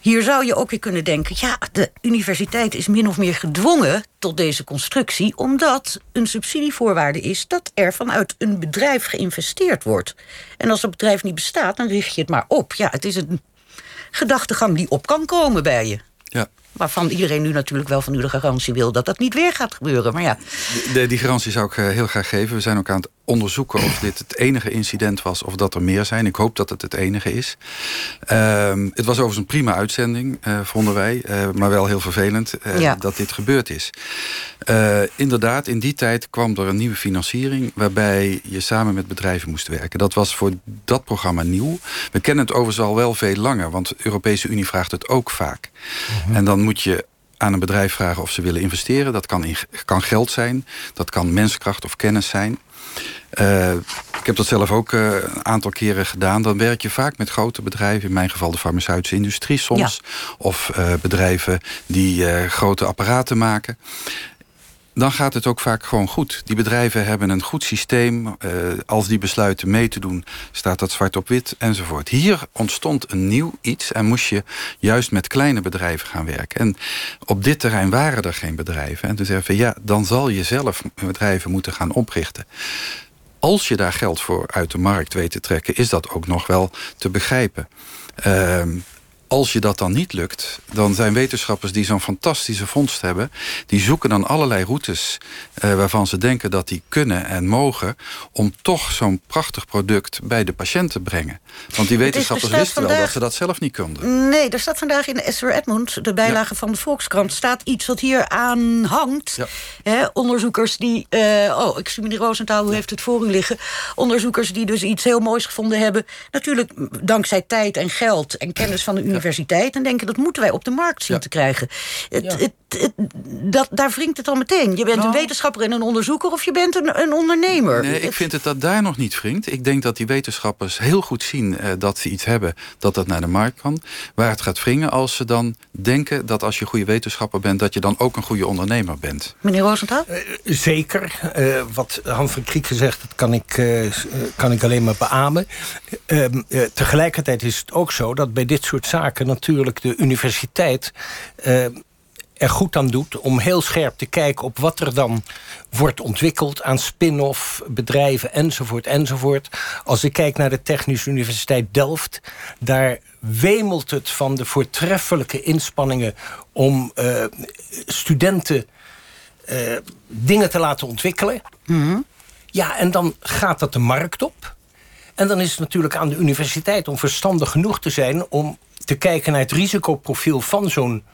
Hier zou je ook weer kunnen denken... ja, de universiteit is min of meer gedwongen tot deze constructie... omdat een subsidievoorwaarde is dat er vanuit een bedrijf geïnvesteerd wordt. En als dat bedrijf niet bestaat, dan richt je het maar op. Ja, het is een gedachtegang die op kan komen bij je. Ja. Waarvan iedereen nu natuurlijk wel van u de garantie wil dat dat niet weer gaat gebeuren. Maar ja. Die, die garantie zou ik eh, heel graag geven. We zijn ook aan het onderzoeken of dit het enige incident was of dat er meer zijn. Ik hoop dat het het enige is. Ehm, het was overigens een prima uitzending, uh, vonden wij. Uh, maar wel heel vervelend ja. dat dit gebeurd is. inderdaad, in die tijd kwam er een nieuwe financiering... waarbij je samen met bedrijven moest werken. Dat was voor dat programma nieuw. We kennen het overigens al wel veel langer... want de Europese Unie vraagt het ook vaak. Mhm. En dan moet je aan een bedrijf vragen of ze willen investeren. Dat kan, in, kan geld zijn, dat kan menskracht of kennis zijn. Uh, ik heb dat zelf ook uh, een aantal keren gedaan. Dan werk je vaak met grote bedrijven. In mijn geval de farmaceutische industrie soms. Ja. Of uh, bedrijven die grote apparaten maken dan gaat het ook vaak gewoon goed. Die bedrijven hebben een goed systeem. Uh, als die besluiten mee te doen, staat dat zwart op wit enzovoort. Hier ontstond een nieuw iets en moest je juist met kleine bedrijven gaan werken. En op dit terrein waren er geen bedrijven. En toen zeiden we, ja, dan zal je zelf bedrijven moeten gaan oprichten. Als je daar geld voor uit de markt weet te trekken, is dat ook nog wel te begrijpen. Uh, als je dat dan niet lukt, dan zijn wetenschappers die zo'n fantastische vondst hebben... die zoeken dan allerlei routes uh, waarvan ze denken dat die kunnen en mogen... om toch zo'n prachtig product bij de patiënt te brengen. Want die wetenschappers wisten vandaag... wel dat ze dat zelf niet konden. Nee, er staat vandaag in Esther Edmund, de bijlage ja. van de Volkskrant... staat iets wat hier aan hangt. Ja. onderzoekers die... Uh, oh, ik zie meneer Roosentaal, u heeft het voor u liggen. Onderzoekers die dus iets heel moois gevonden hebben. Natuurlijk dankzij tijd en geld en kennis van de universiteit en denken dat moeten wij op de markt zien te krijgen. Het, het, het, dat, daar wringt het al meteen. Je bent nou. een wetenschapper en een onderzoeker of je bent een, een ondernemer. Nee, ik vind het dat daar nog niet wringt. Ik denk dat die wetenschappers heel goed zien uh, dat ze iets hebben... dat dat naar de markt kan. Waar het gaat wringen als ze dan denken dat als je goede wetenschapper bent... dat je dan ook een goede ondernemer bent. Meneer Rosenthal? Uh, zeker. Uh, wat Han van Kriek gezegd, dat kan ik, kan ik alleen maar beamen. Ehm, tegelijkertijd is het ook zo dat bij dit soort zaken natuurlijk de universiteit uh, er goed aan doet om heel scherp te kijken op wat er dan wordt ontwikkeld aan spin-off bedrijven enzovoort enzovoort. Als ik kijk naar de Technische Universiteit Delft, daar wemelt het van de voortreffelijke inspanningen om uh, studenten uh, dingen te laten ontwikkelen. Mm -hmm. Ja, en dan gaat dat de markt op. En dan is het natuurlijk aan de universiteit om verstandig genoeg te zijn om te kijken naar het risicoprofiel van zo'n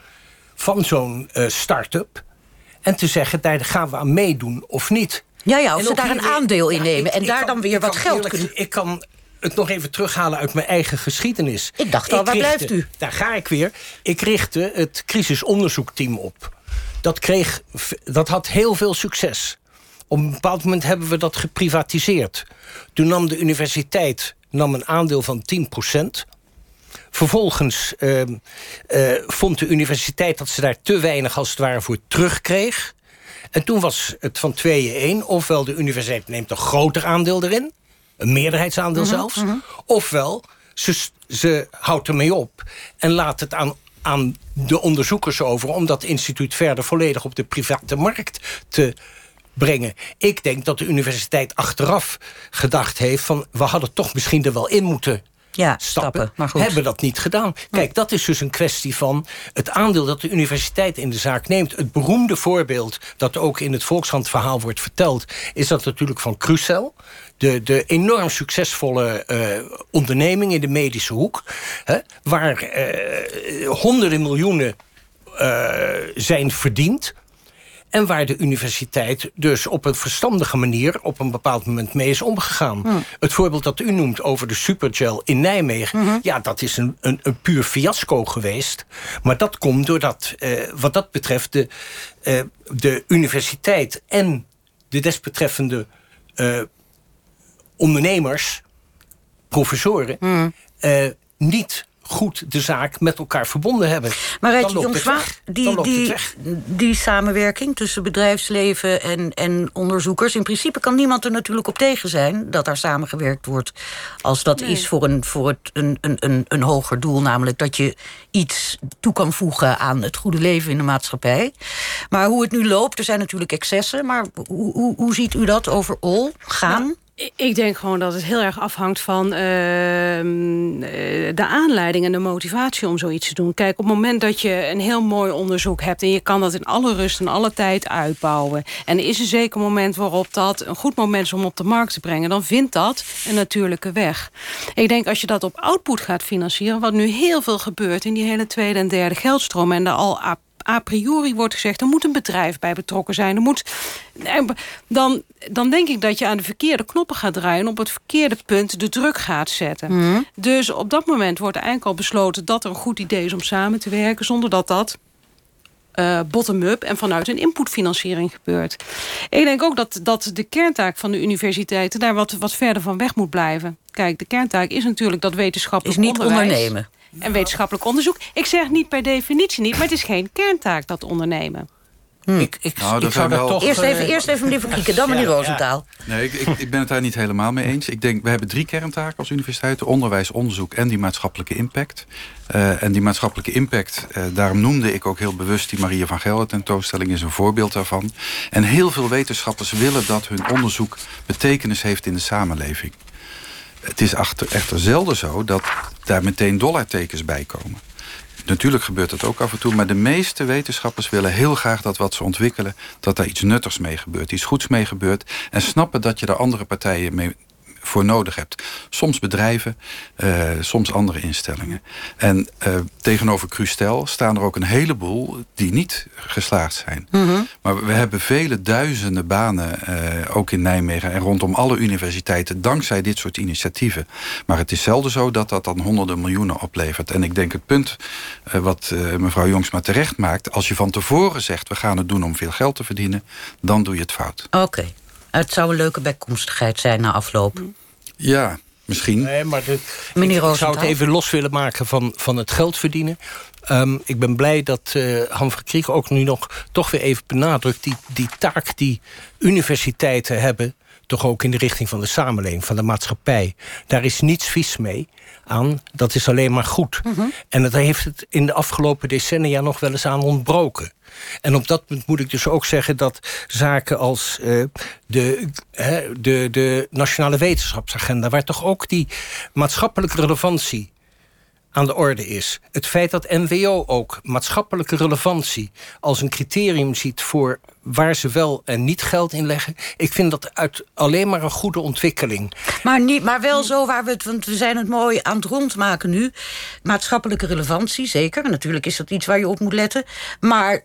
van zo'n uh, start-up. En te zeggen, daar gaan we aan meedoen of niet. Ja, ja, of ze daar een aandeel in nemen. en daar dan weer wat geld eerlijk, kunnen... Ik kan het nog even terughalen uit mijn eigen geschiedenis. Ik dacht al, waar blijft u? Daar ga ik weer. Ik richtte het crisisonderzoekteam op. Dat, kreeg, dat had heel veel succes. Op een bepaald moment hebben we dat geprivatiseerd. Toen nam de universiteit nam een aandeel van 10 Vervolgens uh, uh, vond de universiteit dat ze daar te weinig als het ware voor terugkreeg. En toen was het van tweeën één. Ofwel de universiteit neemt een groter aandeel erin. Een meerderheidsaandeel mm -hmm, zelfs. Mm -hmm. Ofwel ze, ze houdt ermee op. En laat het aan, aan de onderzoekers over... om dat instituut verder volledig op de private markt te brengen. Ik denk dat de universiteit achteraf gedacht heeft... van we hadden toch misschien er wel in moeten ja, stappen, maar goed. hebben dat niet gedaan. Kijk, dat is dus een kwestie van het aandeel dat de universiteit in de zaak neemt. Het beroemde voorbeeld dat ook in het Volkskrant-verhaal wordt verteld... is dat natuurlijk van Crucel. De, de enorm succesvolle uh, onderneming in de medische hoek... Hè, waar uh, honderden miljoenen uh, zijn verdiend en waar de universiteit dus op een verstandige manier... op een bepaald moment mee is omgegaan. Hm. Het voorbeeld dat u noemt over de supergel in Nijmegen... Mhm. ja, dat is een, een, een, puur fiasco geweest. Maar dat komt doordat, uh, wat dat betreft... de, uh, de universiteit en de desbetreffende uh, ondernemers, professoren... Hm. niet goed de zaak met elkaar verbonden hebben. Maar Rijtje Jongsma, die, die, die samenwerking tussen bedrijfsleven en, en onderzoekers... in principe kan niemand er natuurlijk op tegen zijn... dat daar samengewerkt wordt als dat is voor, een, voor het, een, een, een, een hoger doel... namelijk dat je iets toe kan voegen aan het goede leven in de maatschappij. Maar hoe het nu loopt, er zijn natuurlijk excessen... maar hoe, hoe, hoe ziet u dat overal gaan? Nou, ik denk gewoon dat het heel erg afhangt van ehm, eh, de aanleiding en de motivatie om zoiets te doen. Kijk, op het moment dat je een heel mooi onderzoek hebt en je kan dat in alle rust en alle tijd uitbouwen. En er is een zeker moment waarop dat een goed moment is om op de markt te brengen, dan vindt dat een natuurlijke weg. Ik denk als je dat op output gaat financieren, wat nu heel veel gebeurt in die hele tweede en derde geldstroom en daar al priori wordt gezegd... er moet een bedrijf bij betrokken zijn. Er moet, dan, dan denk ik dat je aan de verkeerde knoppen gaat draaien... en op het verkeerde punt de druk gaat zetten. Mhm. Dus op dat moment wordt eigenlijk al besloten... dat er een goed idee is om samen te werken... zonder dat dat uh, bottom-up en vanuit een inputfinanciering gebeurt. Ik denk ook dat, dat de kerntaak van de universiteiten... daar wat, wat verder van weg moet blijven. Kijk, de kerntaak is natuurlijk dat wetenschappelijk is niet ondernemen en wetenschappelijk onderzoek. Ik zeg niet per definitie niet, maar het is geen kerntaak dat ondernemen. Hm. Ik, ik, nou, ik zou dat toch... Eerst even, eerst even meneer Verkieken, dan meneer Roosentaal. Nee, ik, ik, ik, ben het daar niet helemaal mee eens. Ik denk, we hebben drie kerntaken als universiteit. Onderwijs, onderzoek en die maatschappelijke impact. Uh, en die maatschappelijke impact, uh, daarom noemde ik ook heel bewust... die Maria van Gelder tentoonstelling is een voorbeeld daarvan. En heel veel wetenschappers willen dat hun onderzoek betekenis heeft in de samenleving. Het is achter, echter zelden zo dat daar meteen dollartekens bij komen. Natuurlijk gebeurt dat ook af en toe, maar de meeste wetenschappers willen heel graag dat wat ze ontwikkelen, dat daar iets nuttigs mee gebeurt, iets goeds mee gebeurt. En snappen dat je daar andere partijen mee voor nodig hebt. Soms bedrijven, uh, soms andere instellingen. En uh, tegenover Crustel staan er ook een heleboel die niet geslaagd zijn. Mm -hmm. Maar we hebben vele duizenden banen, uh, ook in Nijmegen... en rondom alle universiteiten, dankzij dit soort initiatieven. Maar het is zelden zo dat dat dan honderden miljoenen oplevert. En ik denk het punt wat mevrouw Jongsma terecht maakt... als je van tevoren zegt, we gaan het doen om veel geld te verdienen... dan doe je het fout. Oké. Het zou een leuke bijkomstigheid zijn na afloop. Ja, misschien. Nee, maar de, Meneer ik, zou het even los willen maken van, van het geld verdienen. Um, ik ben blij dat uh, Han Kriek ook nu nog toch weer even benadrukt... die, die taak die universiteiten hebben toch ook in de richting van de samenleving, van de maatschappij. Daar is niets vies mee aan, dat is alleen maar goed. Mm -hmm. En dat heeft het in de afgelopen decennia nog wel eens aan ontbroken. En op dat punt moet ik dus ook zeggen dat zaken als uh, de, de, de nationale wetenschapsagenda... waar toch ook die maatschappelijke relevantie aan de orde is. Het feit dat NWO ook maatschappelijke relevantie als een criterium ziet voor waar ze wel en niet geld in leggen. Ik vind dat uit alleen maar een goede ontwikkeling. Maar, niet, maar wel zo waar we het, want we zijn het mooi aan het rondmaken nu. Maatschappelijke relevantie, zeker. Natuurlijk is dat iets waar je op moet letten. Maar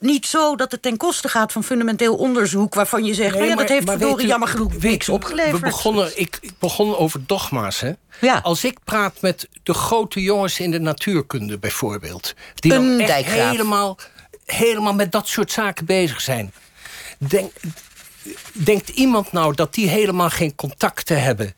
niet zo dat het ten koste gaat van fundamenteel onderzoek... waarvan je zegt, nee, nou ja, dat heeft verdorie jammer genoeg niks opgeleverd. We begonnen, ik, ik begon over dogma's. Hè? Ja. Als ik praat met de grote jongens in de natuurkunde bijvoorbeeld... die dan echt helemaal, helemaal met dat soort zaken bezig zijn... Denk, denkt iemand nou dat die helemaal geen contacten hebben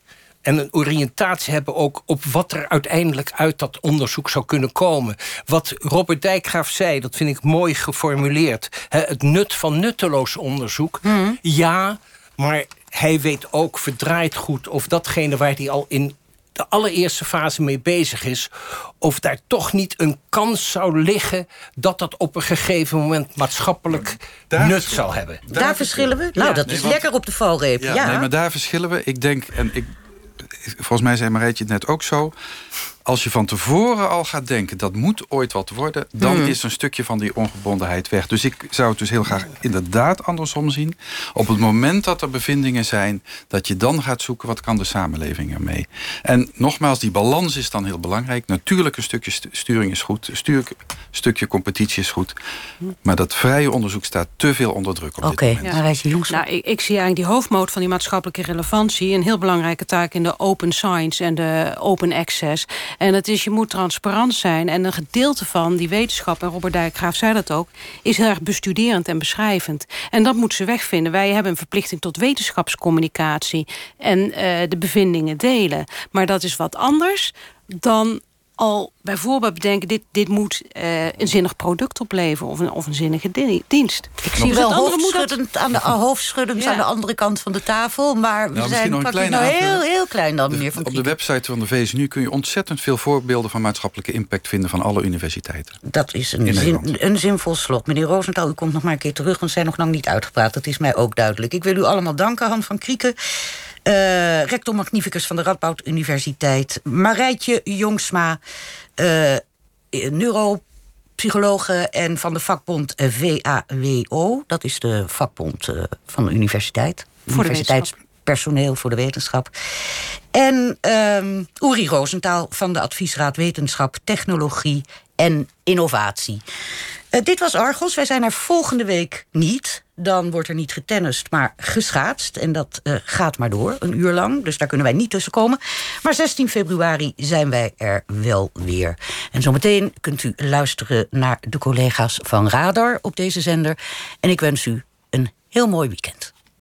en een oriëntatie hebben ook op wat er uiteindelijk uit dat onderzoek zou kunnen komen. Wat Robert Dijkgraaf zei, dat vind ik mooi geformuleerd. het nut van nutteloos onderzoek. Hmm. Ja, maar hij weet ook verdraaid goed of datgene waar hij al in de allereerste fase mee bezig is... of daar toch niet een kans zou liggen... dat dat op een gegeven moment maatschappelijk nut zal hebben. Daar, verschillen we? Nou, dat is lekker op de valreep. Ja, ja, Nee, maar daar verschillen we. Ik denk, en ik volgens mij zei Marijtje het net ook zo als je van tevoren al gaat denken... dat moet ooit wat worden... dan hmm. is een stukje van die ongebondenheid weg. Dus ik zou het dus heel graag inderdaad andersom zien. Op het moment dat er bevindingen zijn... dat je dan gaat zoeken wat kan de samenleving ermee. En nogmaals, die balans is dan heel belangrijk. Natuurlijk een stukje sturing is goed. Een stukje competitie is goed. Maar dat vrije onderzoek staat te veel onder druk op Oké, dit moment. Ja. Nou, ik, ik zie eigenlijk die hoofdmoot van die maatschappelijke relevantie... een heel belangrijke taak in de open science en de open access... En het is, je moet transparant zijn. En een gedeelte van die wetenschap, en Robert Dijkgraaf zei dat ook... is heel erg bestuderend en beschrijvend. En dat moet ze wegvinden. Wij hebben een verplichting tot wetenschapscommunicatie... en uh, de bevindingen delen. Maar dat is wat anders dan al bijvoorbeeld bedenken... dit, dit moet uh, een zinnig product opleveren of een, of een zinnige dienst. Ik zie wel hoofdschuddend, aan de, hoofdschuddend ja. aan de andere kant van de tafel... maar we nou, zijn nog nou heel, heel klein dan, meneer Van Op de website van de VSNU kun je ontzettend veel voorbeelden... van maatschappelijke impact vinden van alle universiteiten. Dat is een, zin, een zinvol slot. Meneer Rosenthal, u komt nog maar een keer terug... want zijn nog lang niet uitgepraat, dat is mij ook duidelijk. Ik wil u allemaal danken, Han van Krieken... Uh, rector magnificus van de Radboud Universiteit. Marijtje Jongsma, uh, neuropsychologe en van de vakbond VAWO. Dat is de vakbond uh, van de universiteit. Voor Universiteitspersoneel voor de wetenschap. En um, Uri Roosentaal van de Adviesraad Wetenschap, Technologie en Innovatie. Uh, dit was Argos. Wij zijn er volgende week niet. Dan wordt er niet getennist, maar geschaatst. En dat uh, gaat maar door, een uur lang. Dus daar kunnen wij niet tussen komen. Maar 16 februari zijn wij er wel weer. En zometeen kunt u luisteren naar de collega's van Radar op deze zender. En ik wens u een heel mooi weekend.